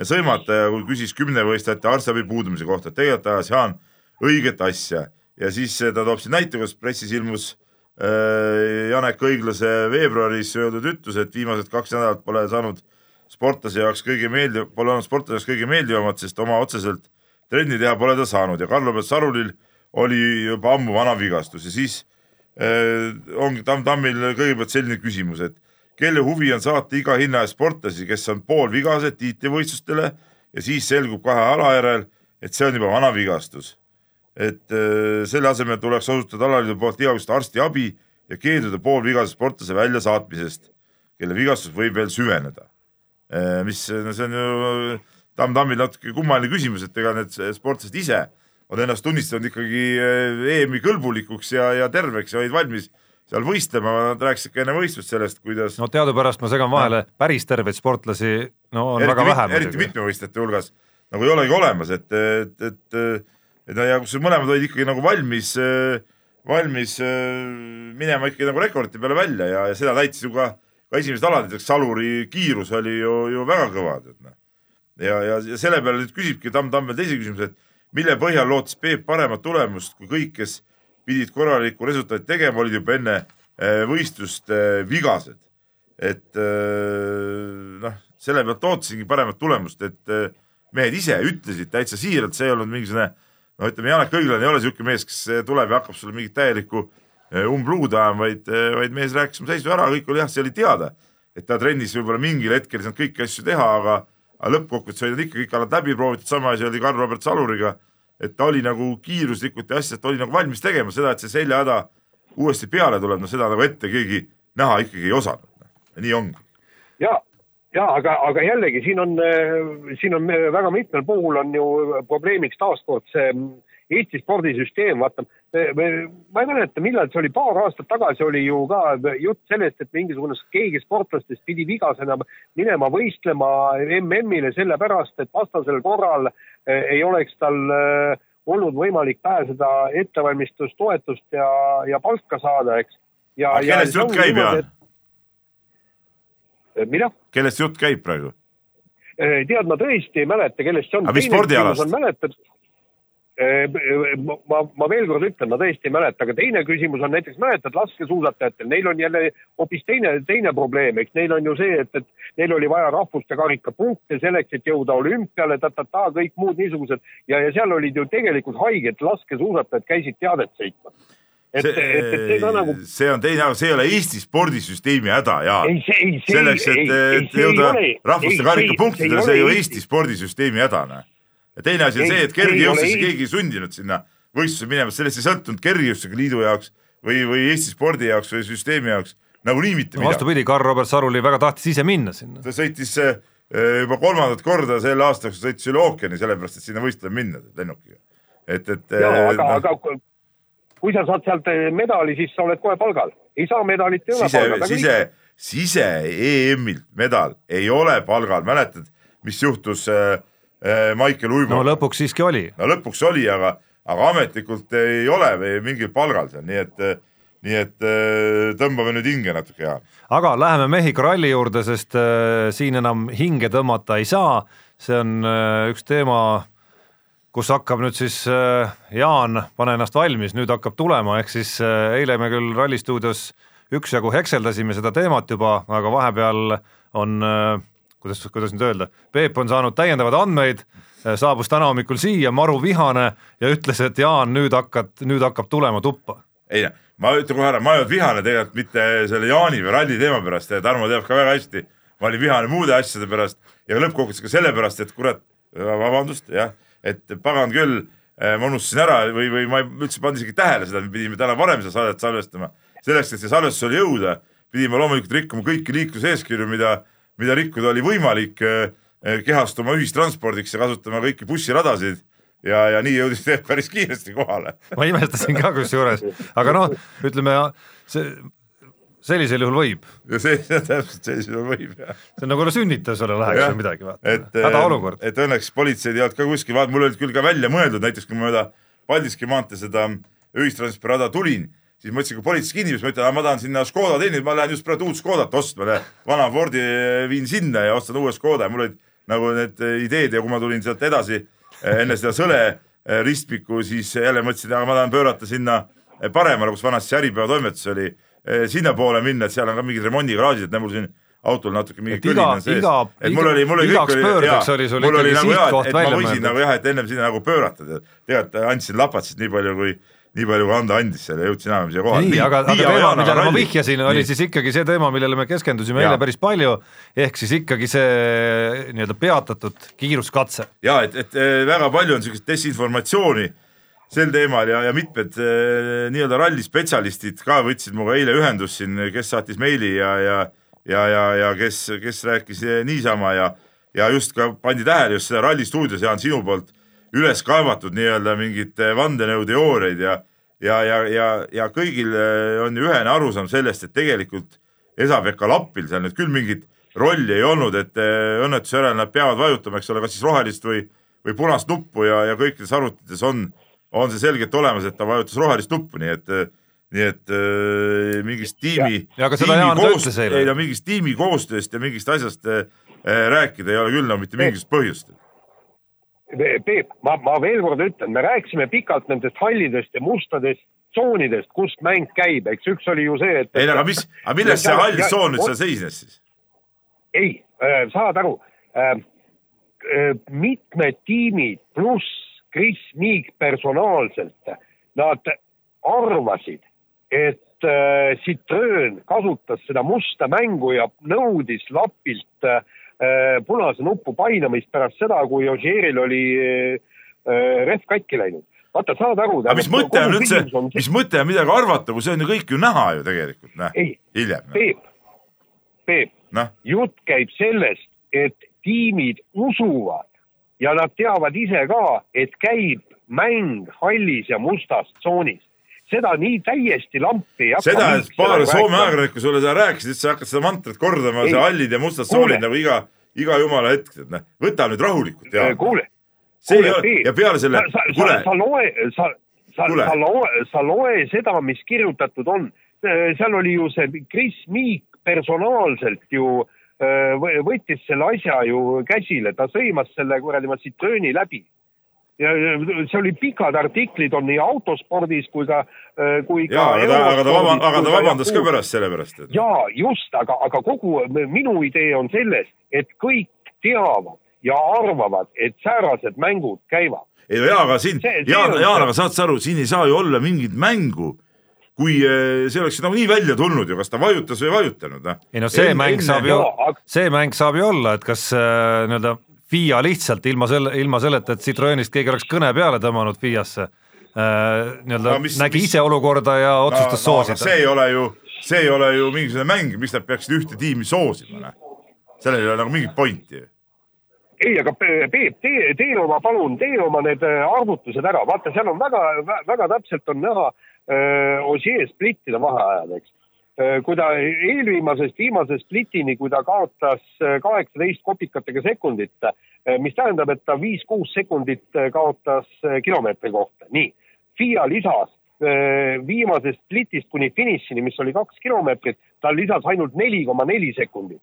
sõimata ja kui küsis kümnevõistlejate arstiabi puudumise kohta, tegelikult ajas Jaan õiget asja. Ja siis ta toob siin näite, kus pressis ilmus äh, Janek Õiglase veebruaris öeldud ütlus, et viimased kaks nädalat pole saanud sportlase jaoks kõige meeldiv, pole olnud sportlase jaoks kõige meeldivamat, sest oma otseselt trenni teha pole ta saanud. Ja Karl-Robert Sarulil oli juba ammu vana vigastus. Ja siis Äh, ongi Tamm Tammil kõigepealt selline küsimus, et kelle huvi on saata iga hinna eest sportlasi, kes on poolvigased tiitlivõistlustele ja siis selgub kahe ala järel, et see on juba vana vigastus. et äh, selle asemel tuleks osutada alaliidu poolt igavest arstiabi ja keelduda poolvigase sportlase väljasaatmisest, kelle vigastus võib veel süveneda. Äh, mis, no see on ju Tamm Tammil natuke kummaline küsimus, et ega need sportlased ise on ennast tunnistanud ikkagi eh, EM-i kõlbulikuks ja, ja terveks ja olid valmis seal võistlema, nad rääkisid ka enne võistlust sellest, kuidas no teadupärast ma segan vahele, päris terveid sportlasi no on eriti väga vähe mit, eriti mitmevõistlejate hulgas nagu ei olegi olemas, et, et, et, et ja kusjuures mõlemad olid ikkagi nagu valmis, valmis minema ikkagi nagu rekordite peale välja ja, ja seda näitas ju ka, ka esimesed alad, näiteks Saluri kiirus oli ju, ju väga kõva, et noh. ja, ja, ja selle peale nüüd küsibki Tamm Tamm veel teise küsimuse, et mille põhjal lootis Peep paremat tulemust kui kõik, kes pidid korralikku resultaati tegema, olid juba enne eh, võistlust eh, vigased. et eh, noh, selle pealt ootasingi paremat tulemust, et mehed ise ütlesid täitsa siiralt, see ei olnud mingisugune no ütleme, Janek Õiglane ei ole niisugune mees, kes tuleb ja hakkab sulle mingit täielikku umbluud ajama, vaid, vaid mees rääkis oma seisu ära, kõik oli jah, see oli teada, et ta trennis võib-olla mingil hetkel ei saanud kõiki asju teha, aga aga lõppkokkuvõttes olid ikka kõik alad läbi proovitud, sama asi oli Karl-Robert Saluriga, et ta oli nagu kiiruslikult ja asjad, ta oli nagu valmis tegema seda, et see seljahäda uuesti peale tuleb, no seda nagu ette keegi näha ikkagi ei osanud. nii ongi. ja, ja aga, aga jällegi siin on, siin on väga mitmel puhul on ju probleemiks taaskord see Eesti spordisüsteem, vaata, ma ei mäleta, millal see oli, paar aastat tagasi oli ju ka jutt sellest, et mingisugune keegi sportlastest pidi vigasena minema võistlema MM-ile sellepärast, et vastasel korral eh, ei oleks tal eh, olnud võimalik pääseda ettevalmistustoetust ja, ja palka saada, eks. aga kellest jutt käib, Jaan? mida? kellest jutt käib praegu? Eh, tead, ma tõesti ei mäleta, kellest see on. aga mis spordialast? mäletad Äh, ma, ma veel kord ütlen, ma tõesti ei mäleta, aga teine küsimus on näiteks, mäletad, laskesuusatajatel, neil on jälle hoopis teine, teine probleem, eks neil on ju see, et, et neil oli vaja rahvuste karika punkte selleks, et jõuda olümpiale ta,, ta-ta-ta, kõik muud niisugused ja, ja seal olid ju tegelikult haiged laskesuusatajad käisid teadet sõitma. Et, see, et, et see, nagu... see on teine, see ei ole Eesti spordisüsteemi häda, Jaan. selleks, et, et jõuda rahvuste karika punktidele, see ei ole Eesti spordisüsteemi häda, noh ja teine asi on ei, see, et kergejõustis keegi ei sundinud sinna võistlusele minema, sellest ei sõltunud kergejõustuse liidu jaoks või, või Eesti spordi jaoks või süsteemi jaoks nagunii mitte no, midagi. vastupidi, Karl-Robert Saruli väga tahtis ise minna sinna. ta sõitis eh, juba kolmandat korda selle aasta jooksul sõitis üle ookeani, sellepärast et sinna võistlema minna lennukiga. et, et. eh, aga no,, aga kui sa saad sealt eh, medali, siis sa oled kohe palgal. ei saa medalit, ei ole palgal. sise, sise EM-ilt medal ei ole palgal, mäletad, mis juhtus äh, Maicel Uibo. no lõpuks siiski oli. no lõpuks oli, aga, aga ametlikult ei ole mingil palgal seal, nii et nii et eh, tõmbame nüüd hinge natuke, Jaan. aga läheme Mehhiko ralli juurde, sest äh, siin enam hinge tõmmata ei saa, see on üks teema, kus hakkab nüüd siis Jaan, pane ennast valmis, nüüd hakkab tulema, ehk siis eile me küll Ralli stuudios üksjagu hekseldasime seda teemat juba, aga vahepeal on kuidas, kuidas nüüd öelda, Peep on saanud täiendavaid andmeid, saabus täna hommikul siia maru vihane ja ütles, et Jaan, nüüd hakkad, nüüd hakkab tulema tuppa. ei, ma ütlen kohe ära, ma ei olnud vihane tegelikult mitte selle Jaani või ralli teema pärast, Tarmo teab ka väga hästi, ma olin vihane muude asjade pärast ja lõppkokkuvõttes ka sellepärast, et kurat, vabandust, jah, et pagan küll, ma unustasin ära või, või ma ei üldse pannud isegi tähele seda, et me pidime täna varem seda saadet salvestama. selleks, et see salvestusele jõuda, pidime loomulikult rikkuma kõiki liikluseeskirju, mida, mida rikkuda oli võimalik, kehastuma ühistranspordiks ja kasutama kõiki bussiradasid ja, ja nii jõudis päris kiiresti kohale. ma imestasin ka kusjuures, aga noh, ütleme see sellisel juhul võib. ja see, täpselt sellisel juhul võib jah. see on nagu sünnitusele läheks või midagi vaata, äh, hädaolukord. et õnneks politseid ei olnud ka kuskil, mul olid küll ka välja mõeldud, näiteks kui ma mööda Paldiski maantee seda ühistranspordirada tulin, siis ma ütlesin, kui politsei kinni, siis ma ütlen, ma tahan sinna Škoda teenida, ma lähen just praegu uut Škodat ostma, vana Fordi viin sinna ja ostan uue Škoda. Ja mul olid nagu need ideed ja kui ma tulin sealt edasi Eh, enne seda sõle eh, ristmikku, siis jälle mõtlesin, aga ma tahan pöörata sinna eh, paremale, kus vanasti Äripäeva toimetus oli, sinnapoole minna, et seal on ka mingid remondigaraažid, et näe mul siin autol natuke mingi kõlin on sees. et mul oli, mul oli kõik oli, jaa, mul oli nagu jah, et ma võisin nagu jah, et ennem sinna nagu pöörata, tegelikult andsin lapatsit nii palju, kui nii palju, kui anda andis seal ja jõudsin enam siia kohale. nii, aga, aga teema, millele ma vihjasin, oli siis ikkagi see teema, millele me keskendusime eile päris palju, ehk siis ikkagi see nii-öelda peatatud kiiruskatse. ja et, et väga palju on niisugust desinformatsiooni sel teemal ja, ja mitmed nii-öelda rallispetsialistid ka võtsid minuga eile ühendust siin, kes saatis meili ja, ja ja, ja, ja kes, kes rääkis niisama ja, ja just ka pandi tähele just seda Ralli stuudios, Jaan, sinu poolt üles kaevatud nii-öelda mingeid vandenõuteooriaid ja, ja, ja, ja, ja kõigil eh, on ju ühene arusaam sellest, et tegelikult Esa-Pekka Lappil seal nüüd küll mingit rolli ei olnud, et eh, õnnetuse järel nad peavad vajutama, eks ole, kas siis rohelist või, või punast nuppu ja, ja kõikides arvutites on, on see selgelt olemas, et ta vajutas rohelist nuppu, nii et nii et äh, mingist tiimi, ei no mingist tiimi koostööst ja mingist asjast äh, rääkida ei ole küll no mitte mingisugust põhjust Peep, ma, ma veel kord ütlen, me rääkisime pikalt nendest hallidest ja mustadest tsoonidest, kust mäng käib, eks üks oli ju see, et. ei aga mis, aga milles see hall tsoon nüüd seal seisnes siis? ei äh,, saad aru äh,, äh, mitmed tiimid pluss Chris Miig personaalselt, nad arvasid, et Citroen kasutas seda musta mängu ja nõudis Lapilt Äh, punase nupu painamist pärast seda, kui Ožeeril oli äh, äh, rehv katki läinud. vaata, saad aru. aga mis mõte on üldse, mis mõte on midagi arvata, kui see on ju kõik ju näha ju tegelikult, noh, hiljem. Peep, Peep no., jutt käib sellest, et tiimid usuvad ja nad teavad ise ka, et käib mäng hallis ja mustas tsoonis seda nii täiesti lampi ei hakka. seda, et paar Soome ajakirjanikku sulle seda rääkisid, sa hakkad seda mantrat kordama, see hallid ja mustad soolid nagu iga, iga jumala hetk, et noh, võta nüüd rahulikult ja. kuule. see ei ole, ja peale selle, kuule. sa loe, sa, sa, sa loe, sa loe seda, mis kirjutatud on. seal oli ju see Chris Meek personaalselt ju võttis selle asja ju käsile, ta sõimas selle kuradi Citrooni läbi ja see oli pikad artiklid on nii autospordis kui ka, äh, kui ka. aga ta, aga ta vaband-, aga ta vabandas ka pärast selle pärast et.... ja just, aga, aga kogu minu idee on selles, et kõik teavad ja arvavad, et säärased mängud käivad. ei no jaa, aga siin, Jaan, Jaan, aga saad sa aru, siin ei saa ju olla mingit mängu kui äh, see oleks nagunii välja tulnud ju, kas ta vajutas või ei vajutanud, noh. ei no see en, mäng enne... saab ju, see mäng saab ju olla, et kas äh, nii-öelda FIA lihtsalt ilma selle, ilma selleta, et Citroenist keegi oleks kõne peale tõmmanud FIA-sse äh,, nii-öelda no, nägi mis... ise olukorda ja otsustas no, no, soosida. see ei ole ju, see ei ole ju mingisugune mäng, miks nad peaksid ühte tiimi soosima, noh. sellel ei ole nagu mingit pointi ei, aga Peep, tee, tee oma, palun, tee oma need äh, arvutused ära, vaata, seal on väga, väga täpselt on näha äh, Ossier splittide vaheajad, eks kui ta eelviimasest viimase splitini, kui ta kaotas äh, kaheksateist kopikatega sekundit, äh, mis tähendab, et ta viis-kuus sekundit kaotas kilomeetri kohta, nii. FIA lisas viimasest splitist kuni finišini, mis oli kaks kilomeetrit, ta lisas ainult neli koma neli sekundit.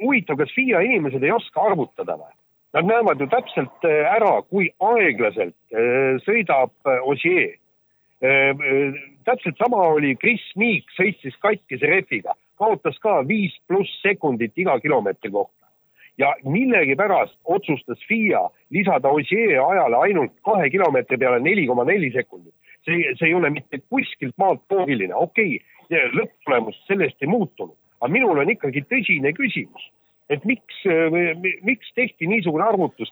huvitav, kas FIA inimesed ei oska arvutada või? Nad näevad ju täpselt ära, kui aeglaselt sõidab Ossier täpselt sama oli Chris Meek sõitis katkise rehviga, kaotas ka viis pluss sekundit iga kilomeetri kohta. ja millegipärast otsustas FIA lisada Ossier ajale ainult kahe kilomeetri peale neli koma neli sekundit. see, see ei ole mitte kuskilt maalt loogiline, okei okay,, lõpptulemus sellest ei muutunud, aga minul on ikkagi tõsine küsimus et miks, miks tehti niisugune arvutus?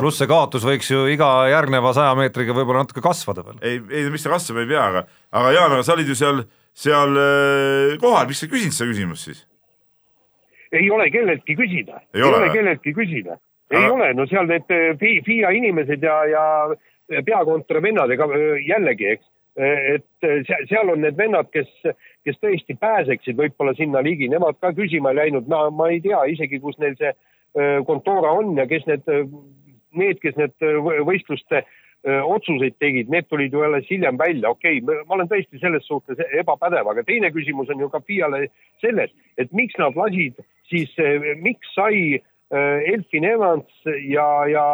pluss, see kaotus võiks ju iga järgneva saja meetriga võib-olla natuke kasvada veel. ei, ei mis ta kasvama ei pea, aga, aga Jaan, aga sa olid ju seal, seal äh, kohal, miks sa ei küsinud seda küsimust siis? ei ole kelleltki küsida, ei ole, ole kelleltki küsida, ei aga... ole, no seal need äh, FIA inimesed ja, ja peakontori vennad, ega jällegi, eks et seal on need vennad, kes, kes tõesti pääseksid võib-olla sinna ligi, nemad ka küsima ei läinud, ma, ma ei tea isegi, kus neil see kontora on ja kes need, need, kes need võistluste otsuseid tegid, need tulid ju alles hiljem välja, okei okay,, ma olen tõesti selles suhtes ebapädev, aga teine küsimus on ju ka FIA-le selles, et miks nad lasid siis, miks sai Elfin Evans ja, ja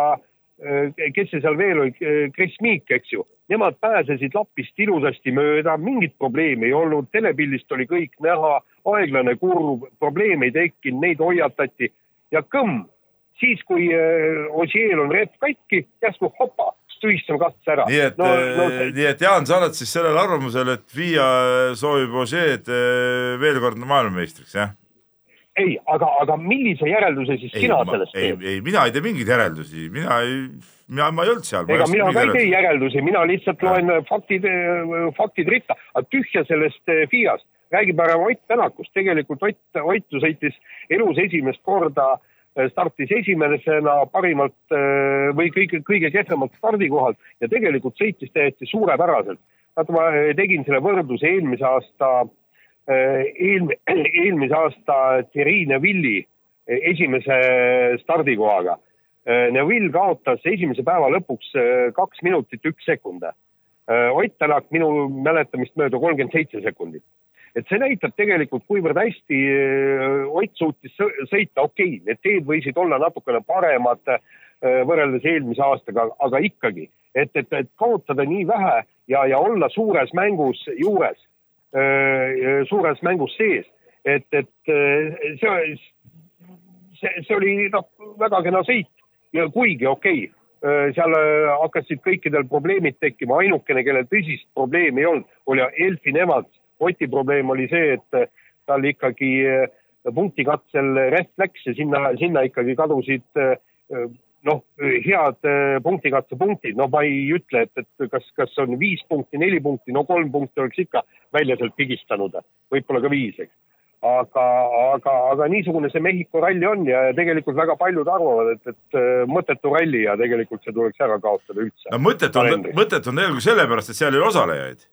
kes see seal veel oli, Chris Meek, eks ju nemad pääsesid lapist ilusasti mööda, mingit probleemi ei olnud, telepildist oli kõik näha, aeglane kurv, probleeme ei tekkinud, neid hoiatati ja kõmm, siis kui äh, Osiel on rehv katki, järsku hopa, tühistame katse ära. nii et no,, no, äh, nii et Jaan, sa oled siis sellel arvamusel, et FIA soovib Osieed äh, veel kord maailmameistriks, jah? Ei, aga, aga millise järelduse siis ei, sina ma, sellest teed? ei, mina ei tee mingeid järeldusi, mina ei, mina, ma ei olnud seal. ega mina ka ei tee järeldusi, mina lihtsalt loen ja. faktid, faktid ritta, aga tühja sellest eh, FIA-st. räägib ära Ott Tänakust, tegelikult Ott, Ott ju sõitis elus esimest korda startis esimesena parimalt või kõige, kõige kehvemalt stardikohalt ja tegelikult sõitis täiesti suurepäraselt. vaata, ma tegin selle võrdluse eelmise aasta äh, Äh, eelm-, eelmise aasta Thierry Neville'i äh, esimese stardikohaga. Äh, Neville kaotas esimese päeva lõpuks kaks minutit üks sekund. Ott Tänak minu mäletamist mööda kolmkümmend seitse sekundit. et see näitab tegelikult, kuivõrd hästi Ott suutis sõita, okei okay,, need teed võisid olla natukene paremad võrreldes eelmise aastaga, aga ikkagi, et, et, et kaotada nii vähe ja, ja olla suures mängus juures Äh, suures mängus sees. et, et äh, see, see, see oli noh, väga kena sõit ja kuigi okei okay,, äh, seal hakkasid kõikidel probleemid tekkima, ainukene, kellel tõsist probleemi ei olnud, oli Elfin Evans. Oti probleem oli see, et tal ikkagi punktikatsel rehv läks ja sinna, sinna ikkagi kadusid noh, head äh, punktikatsepunktid, no ma ei ütle, et, et kas, kas on viis punkti, neli punkti, no kolm punkti oleks ikka välja sealt pigistanud, võib-olla ka viis, eks. aga, aga, aga niisugune see Mehhiko ralli on ja tegelikult väga paljud arvavad, et, et äh, mõttetu ralli ja tegelikult see tuleks ära kaotada üldse. no mõttetu on, mõttetu on tegelikult sellepärast, et seal ei ole osalejaid.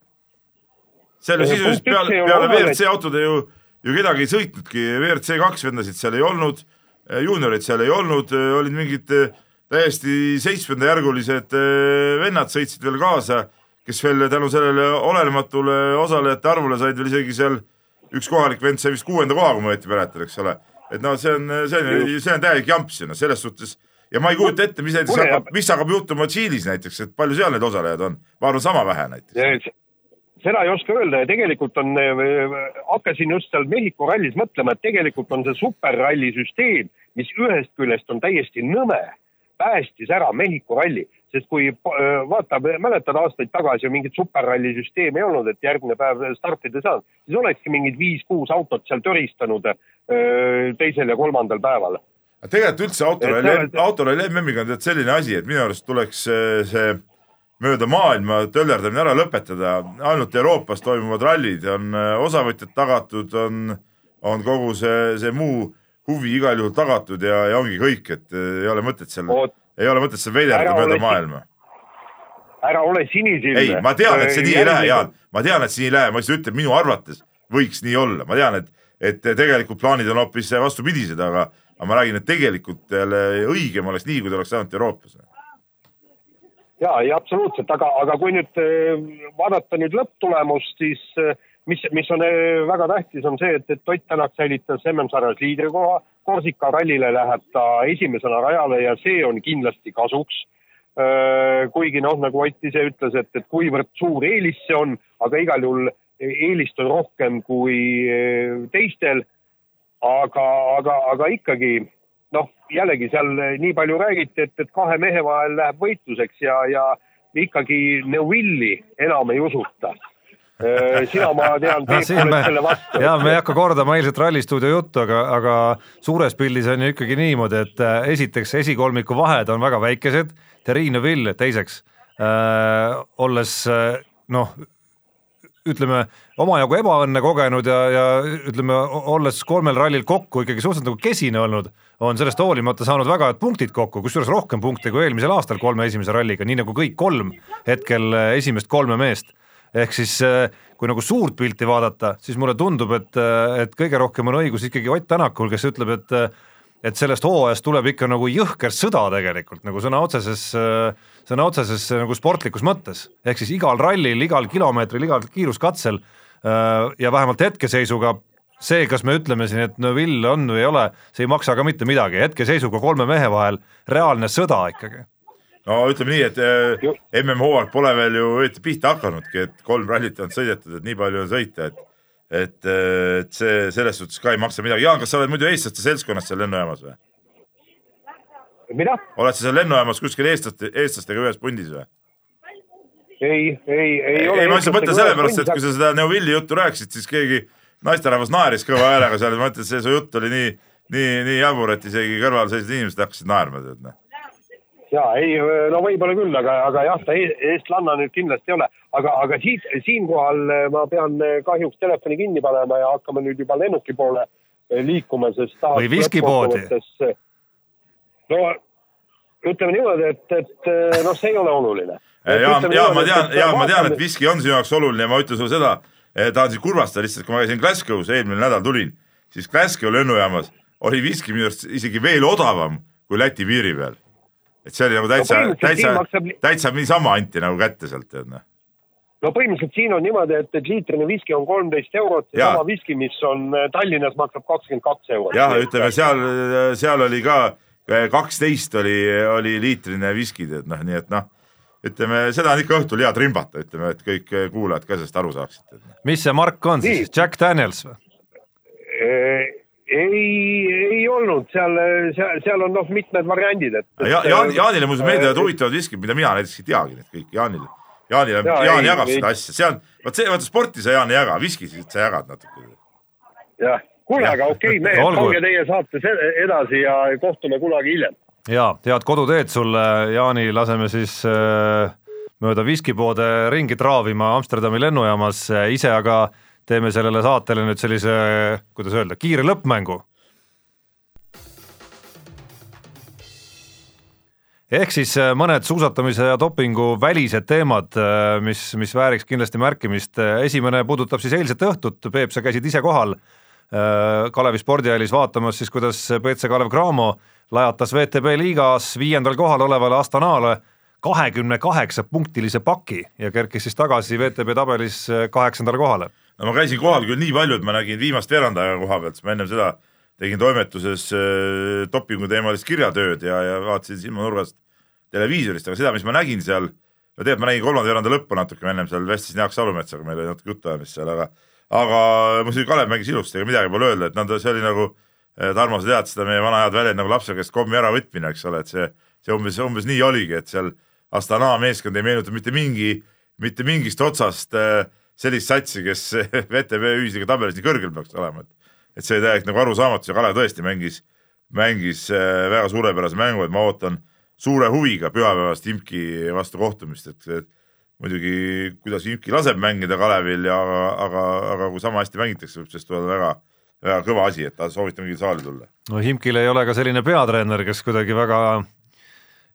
seal ju sisuliselt peale, peale WRC autode ju, ju kedagi ei sõitnudki, WRC kaks vendasid seal ei olnud juuniorid seal ei olnud, olid mingid täiesti seitsmendajärgulised äh, vennad sõitsid veel kaasa, kes veel tänu sellele olenematule osalejate arvule said veel isegi seal, üks kohalik vend sai vist kuuenda koha, kui ma õieti mäletan, eks ole. et noh, see on, see on, see on täielik jamps ju noh, selles suhtes. Ja ma ei kujuta ette, mis näiteks hakkab, mis hakkab juhtuma Tšiilis näiteks, et palju seal neid osalejaid on, ma arvan, sama vähe näiteks. Seda ei oska öelda ja tegelikult on, hakkasin just seal Mehhiko rallis mõtlema, et tegelikult on see superralli süsteem, mis ühest küljest on täiesti nõme päästis ära Mehhiko ralli, sest kui äh, vaata, mäletad aastaid tagasi ju mingit superralli süsteemi ei olnud, et järgmine päev startida ei saanud, siis olekski mingid viis-kuus autot seal töristanud äh, teisel ja kolmandal päeval. tegelikult üldse autoralli, autoralli MM-iga on tead selline asi, et minu arust tuleks äh, see mööda maailma töllerdamine ära lõpetada, ainult Euroopas toimuvad rallid, on osavõtjad tagatud, on, on kogu see, see muu huvi igal juhul tagatud ja, ja ongi kõik, et ei ole mõtet seal, ei ole mõtet seal veiderdada mööda maailma. ära ole sinisilmne. ei, ma tean, et see nii ei lähe, Jaan, ma tean, et see nii ei lähe, ma lihtsalt ütlen, minu arvates võiks nii olla, ma tean, et, et tegelikult plaanid on hoopis vastupidised, aga, aga ma räägin, et tegelikult õigem oleks nii, kui ta oleks ainult Euroopas. Ja, ja absoluutselt, aga, aga kui nüüd eh, vaadata nüüd lõpptulemust, siis äh, mis, mis on äh, väga tähtis, on see, et, et Ott Tänak säilitas MM-sarjas liidrikoha, Korsika rallile läheb ta esimesena rajale ja see on kindlasti kasuks. Äh, kuigi noh, nagu Ott ise ütles, et, et kuivõrd suur eelis see on, aga igal juhul eelist on rohkem kui äh, teistel. aga, aga, aga ikkagi noh, jällegi seal nii palju räägiti, et, et kahe mehe vahel läheb võitluseks ja, ja ikkagi Neuvilli enam ei usuta sina, ma tean, Peep, oled selle vastu. ja me ei hakka kordama eilset rallistuudio juttu, aga, aga suures pildis on ju ikkagi niimoodi, et äh, esiteks esikolmiku vahed on väga väikesed, Terrine Vill teiseks äh,, olles äh, noh, ütleme omajagu ebaõnne kogenud ja, ja ütleme, olles kolmel rallil kokku ikkagi suhteliselt nagu kesine olnud, on sellest hoolimata saanud väga head punktid kokku, kusjuures rohkem punkte kui eelmisel aastal kolme esimese ralliga, nii nagu kõik kolm hetkel äh, esimest kolme meest ehk siis äh, kui nagu suurt pilti vaadata, siis mulle tundub, et, äh, et kõige rohkem on õigus ikkagi Ott Tänakul, kes ütleb, et et sellest hooajast tuleb ikka nagu jõhker sõda tegelikult nagu sõna otseses, sõna otseses nagu sportlikus mõttes, ehk siis igal rallil, igal kilomeetril, igal kiiruskatsel ja vähemalt hetkeseisuga see, kas me ütleme siin, et Neville on või ei ole, see ei maksa ka mitte midagi, hetkeseisuga kolme mehe vahel reaalne sõda ikkagi no ütleme nii, et äh, MM-hooaeg pole veel ju õieti pihta hakanudki, et kolm rallit on sõidetud, et nii palju on sõita, et et, äh, et see selles suhtes ka ei maksa midagi. Jaan, kas sa oled muidu eestlaste seltskonnas seal lennujaamas või? mida? oled sa seal lennujaamas kuskil eestlaste, eestlastega ühes pundis või? ei, ei, ei ole. ei, ma lihtsalt mõtlen sellepärast, et kui sa seda Neuvilli juttu rääkisid, siis keegi naisterahvas naeris kõva häälega seal, ma mõtlen, et see su jutt oli nii, nii, nii jabur, et isegi kõrval seisvad inimesed hakkasid naerma, tead noh ja ei, no võib-olla küll, aga, aga jah, ta e-, eestlanna nüüd kindlasti ei ole, aga, aga siit, siinkohal eh, ma pean eh, kahjuks telefoni kinni panema ja hakkama nüüd juba lennuki poole eh, liikuma, sest või viskipoodi. no ütleme niimoodi, et, et noh, see ei ole oluline. ja, ja ma tean, ja ma tean, et viski on sinu jaoks oluline ma ütlen sulle seda, tahan sind kurvastada lihtsalt, kui ma käisin Glasgow's eelmine nädal tulin, siis Glasgow lennujaamas oli viski minu arust isegi veel odavam kui Läti piiri peal et see oli nagu täitsa no, täitsa, maksab... täitsa niisama anti nagu kätte sealt, tead noh no põhimõtteliselt siin on niimoodi, et, et liitrine viski on kolmteist eurot ja sama viski, mis on äh, Tallinnas, maksab kakskümmend kaks eurot. jah, ütleme seal, seal oli ka äh, kaksteist oli, oli liitrine viski, tead noh, nii et noh, ütleme seda on ikka õhtul hea trimbata, ütleme, et kõik äh, kuulajad ka sellest aru saaksid. Noh. mis see mark on siis, Jack Daniels või? Ei, ei olnud seal, seal, seal on noh, mitmed variandid, et. ja, Jaan, Jaanile muuseas meeldivad huvitavad viskid, mida mina näiteks ei teagi neid kõiki, Jaanile. Jaanile ja,, Jaan ei, jagab ei, seda ei. asja, see on, vot see, vaata sporti sa, Jaan, ei jaga, viskisid sa jagad natuke. jah, kuule, aga okei okay,, mehed, pange teie saates edasi ja kohtume kunagi hiljem. ja, head koduteed sulle, Jaani, laseme siis äh, mööda viskipoode ringi traavima Amsterdami lennujaamas, ise aga äh, teeme sellele saatele nüüd sellise, kuidas öelda, kiire lõppmängu. ehk siis äh, mõned suusatamise ja dopingu välised teemad, äh, mis, mis vääriks kindlasti märkimist, esimene puudutab siis eilset õhtut, Peep, sa käisid ise kohal äh, Kalevi spordihallis vaatamas siis, kuidas BC Kalev Cramo lajatas VTB liigas viiendal kohal olevale Astanale kahekümne kaheksa punktilise paki ja kerkis siis tagasi VTB tabelis kaheksandale kohale no ma käisin kohal küll nii palju, et ma nägin viimast veerand aega koha pealt, sest ma ennem seda tegin toimetuses äh, dopingu teemalist kirjatööd ja, ja vaatasin silmanurgast televiisorist, aga seda, mis ma nägin seal, no tegelikult ma nägin kolmanda veeranda lõppu natuke, ennem seal vestlesin Jaak Salumetsaga, meil oli natuke jutuajamist seal, aga aga muidugi Kalev mängis ilusti, ega midagi pole öelda, et nad, see oli nagu äh, Tarmo, sa tead seda meie vana head väljend nagu lapse käest kommi äravõtmine, eks ole, et see, see umbes, umbes nii oligi, et seal Astana meeskond ei meenuta mitte mingi, mitte mingist otsast äh, sellist satsi, kes VTB ühisliiga tabelis nii kõrgel peaks olema, et et see täiesti nagu arusaamatus ja Kalev tõesti mängis, mängis äh, väga suurepärase mängu, et ma ootan suure huviga pühapäevast Imki vastu kohtumist, et, et muidugi kuidas Imki laseb mängida Kalevil ja aga, aga, aga kui sama hästi mängitakse, võib sellest tulla väga, väga kõva asi, et soovitan kõigil saali tulla. no Imkil ei ole ka selline peatreener, kes kuidagi väga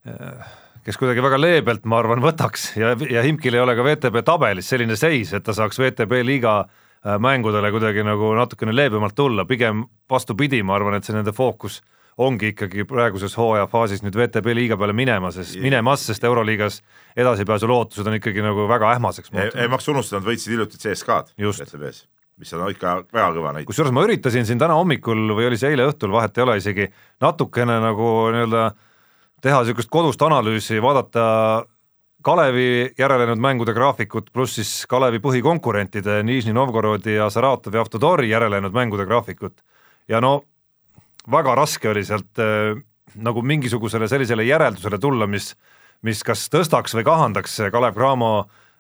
äh kes kuidagi väga leebelt, ma arvan, võtaks ja, ja Himkil ei ole ka VTB tabelis selline seis, et ta saaks VTB liiga äh, mängudele kuidagi nagu natukene leebemalt tulla, pigem vastupidi, ma arvan, et see nende fookus ongi ikkagi praeguses hooaja faasis nüüd VTB liiga peale minema, sest minemas, sest Euroliigas edasipääsu lootused on ikkagi nagu väga ähmaseks muutunud. ei maksa unustada, nad võitsid hiljuti CSKA-d VTB-s, mis on ikka väga kõva näitaja. kusjuures ma üritasin siin täna hommikul või oli see eile õhtul, vahet ei ole isegi, natukene nagu nii-öelda äh, teha niisugust kodust analüüsi, vaadata Kalevi järelenud mängude graafikut, pluss siis Kalevi põhikonkurentide Nižni Novgorodi ja Saratovi Avtodori järelenud mängude graafikut. Ja no väga raske oli sealt äh, nagu mingisugusele sellisele järeldusele tulla, mis mis kas tõstaks või kahandaks Kalev Cramo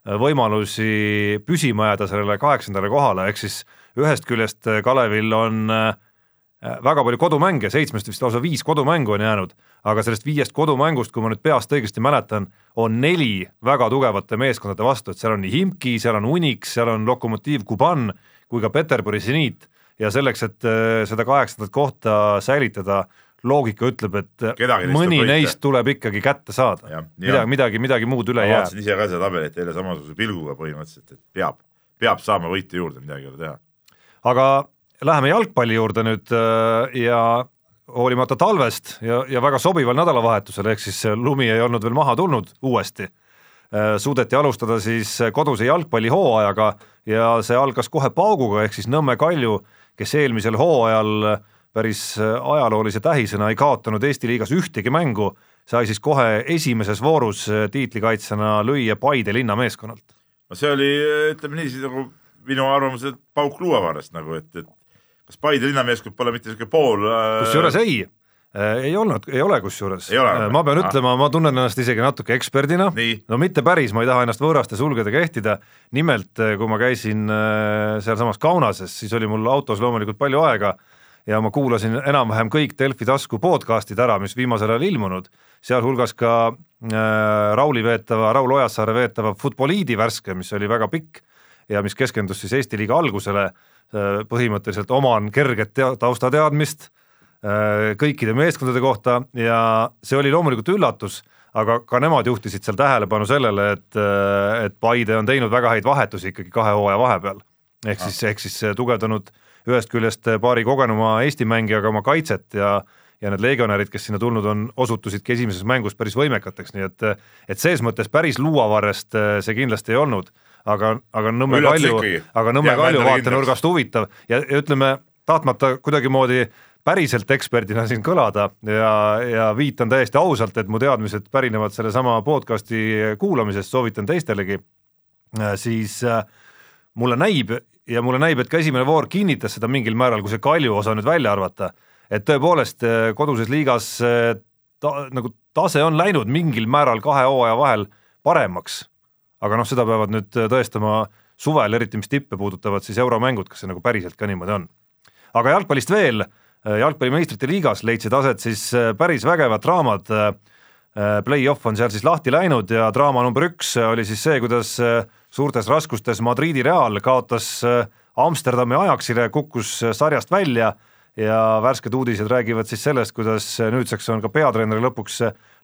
võimalusi püsima jääda sellele kaheksandale kohale, ehk siis ühest küljest Kalevil on äh, väga palju kodumänge, seitsmest vist lausa viis kodumängu on jäänud, aga sellest viiest kodumängust, kui ma nüüd peast õigesti mäletan, on neli väga tugevate meeskondade vastu, et seal on nii Himki, seal on Unix, seal on Lokomotiiv Kuban kui ka Peterburi seniit ja selleks, et äh, seda kaheksandat kohta säilitada, loogika ütleb, et Kedagi neist mõni võita. neist tuleb ikkagi kätte saada. Midagi, midagi, midagi muud üle ma ei jää. vaatasin ise ka seda tabelit eile samasuguse pilguga põhimõtteliselt, et peab, peab saama võite juurde, midagi ei ole teha. aga läheme jalgpalli juurde nüüd äh, ja hoolimata talvest ja, ja väga sobival nädalavahetusel, ehk siis lumi ei olnud veel maha tulnud uuesti, suudeti alustada siis koduse jalgpallihooajaga ja see algas kohe pauguga, ehk siis Nõmme Kalju, kes eelmisel hooajal päris ajaloolise tähisena ei kaotanud Eesti liigas ühtegi mängu, sai siis kohe esimeses voorus tiitlikaitsjana lüüa Paide linnameeskonnalt. no see oli, ütleme niiviisi nagu minu arvamusel pauk luuavarrest nagu, et, et kas Paide linnameeskond pole mitte niisugune pool äh, kusjuures ei, ei olnud, ei ole kusjuures. Või? ma pean Ah. ütlema, ma tunnen ennast isegi natuke eksperdina, no mitte päris, ma ei taha ennast võõraste sulgedega ehtida, nimelt kui ma käisin äh, sealsamas Kaunases, siis oli mul autos loomulikult palju aega ja ma kuulasin enam-vähem kõik Delfi tasku podcast'id ära, mis viimasel ajal ilmunud, sealhulgas ka äh, Rauli veetava, Raul Ojassaare veetava Futboliidi värske, mis oli väga pikk ja mis keskendus siis Eesti liiga algusele, põhimõtteliselt oman kerget tea-, taustateadmist äh, kõikide meeskondade kohta ja see oli loomulikult üllatus, aga ka nemad juhtisid seal tähelepanu sellele, et, äh, et Paide on teinud väga häid vahetusi ikkagi kahe hooaja vahepeal. ehk siis, ehk siis tugevdanud ühest küljest paari kogenuma Eesti mängijaga oma kaitset ja ja need legionärid, kes sinna tulnud on, osutusidki esimeses mängus päris võimekateks, nii et et ses mõttes päris luuavarrest äh, see kindlasti ei olnud, aga, aga Nõmme Üllatus Kalju aga Nõmme Jääb Kalju vaatenurgast huvitav. Ja, ja ütleme, tahtmata kuidagimoodi päriselt eksperdina siin kõlada ja, ja viitan täiesti ausalt, et mu teadmised pärinevad sellesama podcast'i kuulamisest, soovitan teistelegi, siis äh, mulle näib ja mulle näib, et ka esimene voor kinnitas seda mingil määral, kui see Kalju osa nüüd välja arvata, et tõepoolest äh, koduses liigas äh, ta, nagu tase on läinud mingil määral kahe hooaja vahel paremaks. Aga noh, seda peavad nüüd tõestama suvel, eriti mis tippe puudutavad, siis euromängud, kas see nagu päriselt ka niimoodi on. aga jalgpallist veel, jalgpalli meistrite liigas leidsid aset siis äh, päris vägevad draamad. Play-off on seal siis lahti läinud ja draama number üks oli siis see, kuidas äh, suurtes raskustes Madridi Real kaotas äh, Amsterdami Ajaxile, kukkus sarjast välja ja värsked uudised räägivad siis sellest, kuidas nüüdseks on ka peatreener lõpuks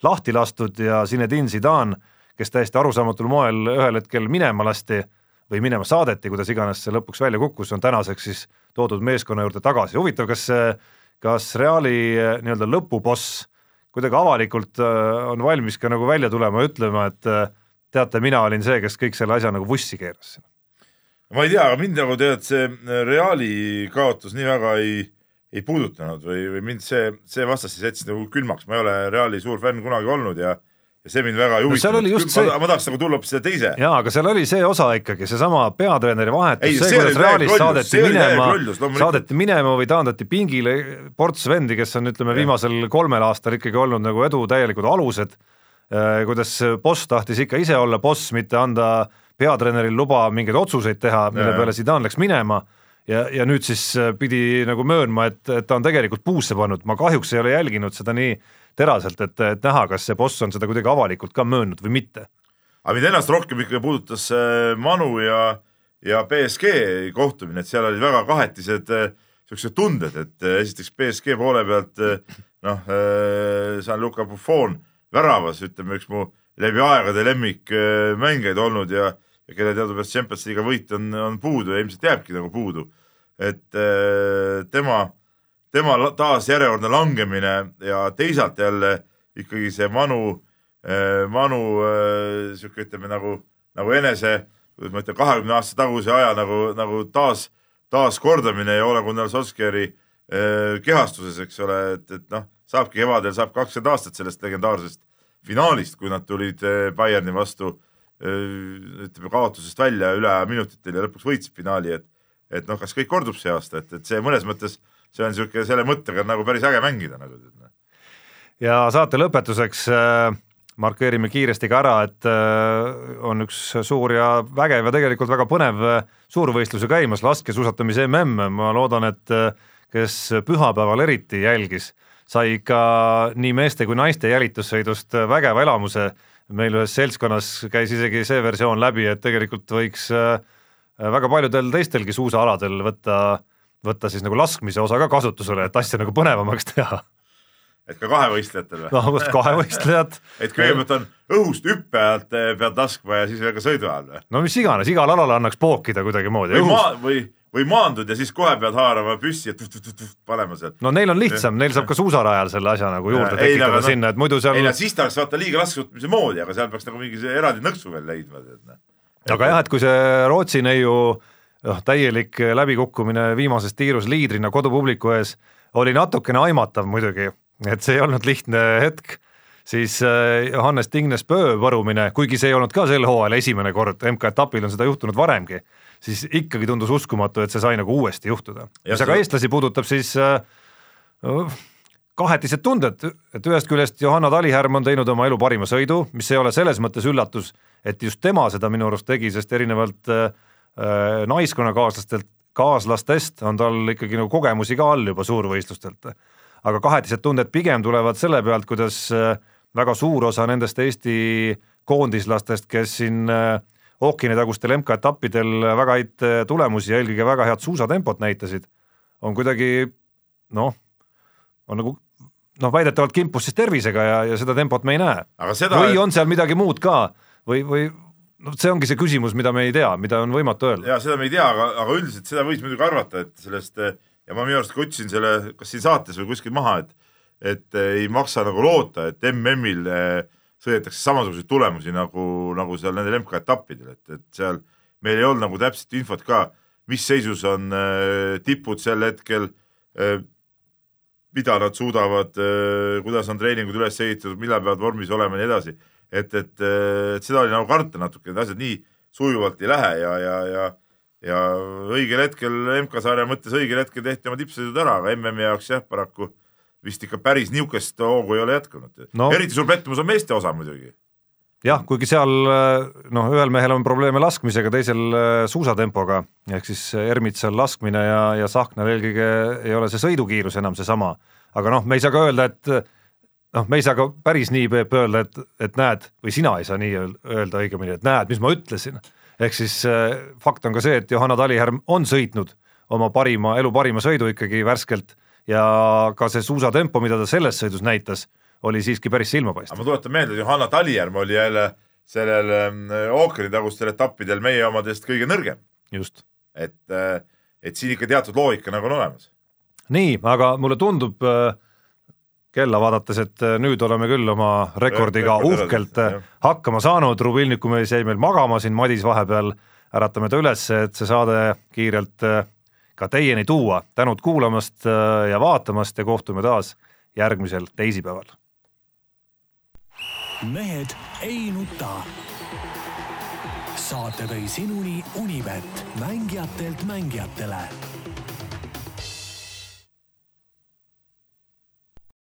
lahti lastud ja Zinedine Zidane, kes täiesti arusaamatul moel ühel hetkel minema lasti või minema saadeti, kuidas iganes see lõpuks välja kukkus, on tänaseks siis toodud meeskonna juurde tagasi. huvitav, kas, kas Reali eh, nii-öelda lõpuboss kuidagi avalikult eh, on valmis ka nagu välja tulema ja ütlema, et eh, teate, mina olin see, kes kõik selle asja nagu vussi keeras ma ei tea, aga mind nagu tead see Reali kaotus nii väga ei, ei puudutanud või, või mind see, see vastasseis jättis nagu külmaks, ma ei ole Reali suur fänn kunagi olnud ja ja see mind väga ei No huvitanud. oli just ma, see- ma tahaks nagu tulla hoopis selle teise. Jaa, aga seal oli see osa ikkagi, seesama peatreeneri vahetus, see, see kuidas täielik saadeti see minema loomulikult. saadeti minema või taandati pingile ports vendi, kes on, ütleme, viimasel kolmel aastal ikkagi olnud nagu edu täielikud alused, kuidas boss tahtis ikka ise olla boss, mitte anda peatreeneril luba mingeid otsuseid teha, mille Jaa. peale Zidane läks minema. Ja, ja nüüd siis pidi nagu möönma, et, et ta on tegelikult puusse pannud, ma kahjuks ei ole jälginud seda nii teraselt, et, et näha, kas see boss on seda kuidagi avalikult ka möönnud või mitte aga mind ennast rohkem ikkagi puudutas äh, Manu ja, ja BSG kohtumine, et seal olid väga kahetised äh, siuksed tunded, et äh, esiteks BSG poole pealt noh Gianluca Buffon väravas, ütleme üks mu läbi aegade lemmikmängijaid olnud ja, ja kelle teadupärast Champions League'i võit on, on puudu ja ilmselt jääbki nagu puudu. et tema, tema taas järjekordne langemine ja teisalt jälle ikkagi see Manu äh, Manu äh, sihuke, ütleme nagu, nagu enese, kuidas ma ütlen, kahekümne aasta taguse aja nagu, nagu taas, taaskordamine ja Ole Gunnar Solskjaeri äh, kehastuses, eks ole, et, et noh, saabki kevadel saab kakskümmend aastat sellest legendaarsest finaalist, kui nad tulid äh, Bayerni vastu äh, ütleme kaotusest välja üle minutitel ja lõpuks võitsid finaali, et et noh, kas kõik kordub see aasta, et, et see mõnes mõttes, see on niisugune selle mõttega nagu päris äge mängida nagu. ja saate lõpetuseks äh, markeerime kiiresti ka ära, et äh, on üks suur ja vägev ja tegelikult väga põnev äh, suurvõistluse käimas, laskesuusatamise mm, ma loodan, et äh, kes pühapäeval eriti jälgis, sai ikka nii meeste kui naiste jälitussõidust vägeva elamuse. meil ühes seltskonnas käis isegi see versioon läbi, et tegelikult võiks väga paljudel teistelgi suusaaladel võtta, võtta siis nagu laskmise osa ka kasutusele, et asja nagu põnevamaks teha et ka kahevõistlejatel või? no vot kahevõistlejad et kõigepealt on õhust hüppe ajalt eh, pead laskma ja siis veel ka sõidu ajal või? no mis iganes, igal alal annaks pookida kuidagimoodi. või maa, või, või maandud ja siis kohe pead haarama püssi ja tuh-tuh-tuh panema sealt. no neil on lihtsam, neil saab ka suusarajal selle asja nagu juurde ja, tekitada ei, sinna, et muidu seal. ei no siis ta oleks vaata liiga laskesuusatamise moodi, aga seal peaks nagu mingi eraldi nõksu veel leidma, noh. aga jah, et kui see Rootsi neiu noh, täielik läbikukkumine viimases tiirus liidrina kodupubliku ees. Oli natukene aimatav muidugi et see ei olnud lihtne hetk, siis äh, Johannes Tingnes Pöö varumine, kuigi see ei olnud ka sel hooajal esimene kord, MK-etapil on seda juhtunud varemgi, siis ikkagi tundus uskumatu, et see sai nagu uuesti juhtuda. mis aga eestlasi puudutab, siis äh, kahetised tunded, et ühest küljest Johanna Talihärm on teinud oma elu parima sõidu, mis ei ole selles mõttes üllatus, et just tema seda minu arust tegi, sest erinevalt äh, äh naiskonnakaaslastelt, kaaslastest on tal ikkagi nagu kogemusi ka all juba suurvõistlustelt aga kahetised tunded pigem tulevad selle pealt, kuidas äh, väga suur osa nendest Eesti koondislastest, kes siin äh, ookeanitagustel MK-etappidel väga häid äh, tulemusi ja eelkõige väga head suusatempot näitasid, on kuidagi noh, on nagu noh, väidetavalt kimpus siis tervisega ja, ja seda tempot me ei näe. Või on seal midagi muud ka või, või noh, see ongi see küsimus, mida me ei tea, mida on võimatu öelda. ja seda me ei tea, aga, aga üldiselt seda võis muidugi arvata, et sellest ja ma minu arust ka ütlesin selle, kas siin saates või kuskil maha, et et ei maksa nagu loota, et MM-il eh, sõidetakse samasuguseid tulemusi nagu, nagu seal nendel MK-etappidel, et, et seal meil ei olnud nagu täpset infot ka, mis seisus on äh, tipud sel hetkel äh,, mida nad suudavad äh,, kuidas on treeningud üles ehitatud, millal peavad vormis olema ja nii edasi. Et, et, et seda oli nagu karta natuke, need asjad nii sujuvalt ei lähe ja, ja, ja ja õigel hetkel MK-sarja mõttes õigel hetkel tehti oma tippsõidud ära, aga MM-i jaoks jah, paraku vist ikka päris niisugust hoogu ei ole jätkunud no.. eriti suur pettumus on meeste osa muidugi. jah, kuigi seal noh, ühel mehel on probleeme laskmisega, teisel äh, suusatempoga, ehk siis Ermitsal laskmine ja, ja Sahknal eelkõige ei ole see sõidukiirus enam seesama. aga noh, me ei saa ka öelda, et noh, me ei saa ka päris nii, Peep, öelda, et, et näed, või sina ei saa nii öelda õigemini, et näed, mis ma ütlesin ehk siis äh, fakt on ka see, et Johanna Talihärm on sõitnud oma parima, elu parima sõidu ikkagi värskelt ja ka see suusatempo, mida ta selles sõidus näitas, oli siiski päris silmapaistev. ma tuletan meelde, et Johanna Talihärm oli jälle sellel ähm, ookeanitagustel etappidel meie omadest kõige nõrgem. just. et, äh, et siin ikka teatud loogika nagu on olemas. nii, aga mulle tundub äh, kella vaadates, et äh, nüüd oleme küll oma rekordiga uhkelt äh, hakkama saanud, Rubilniku mees jäi meil magama siin Madis vahepeal, äratame ta üles, et see saade kiirelt äh, ka teieni tuua. tänud kuulamast ja vaatamast ja kohtume taas järgmisel teisipäeval. mehed ei nuta. saate tõi sinuni Unibet, mängijatelt mängijatele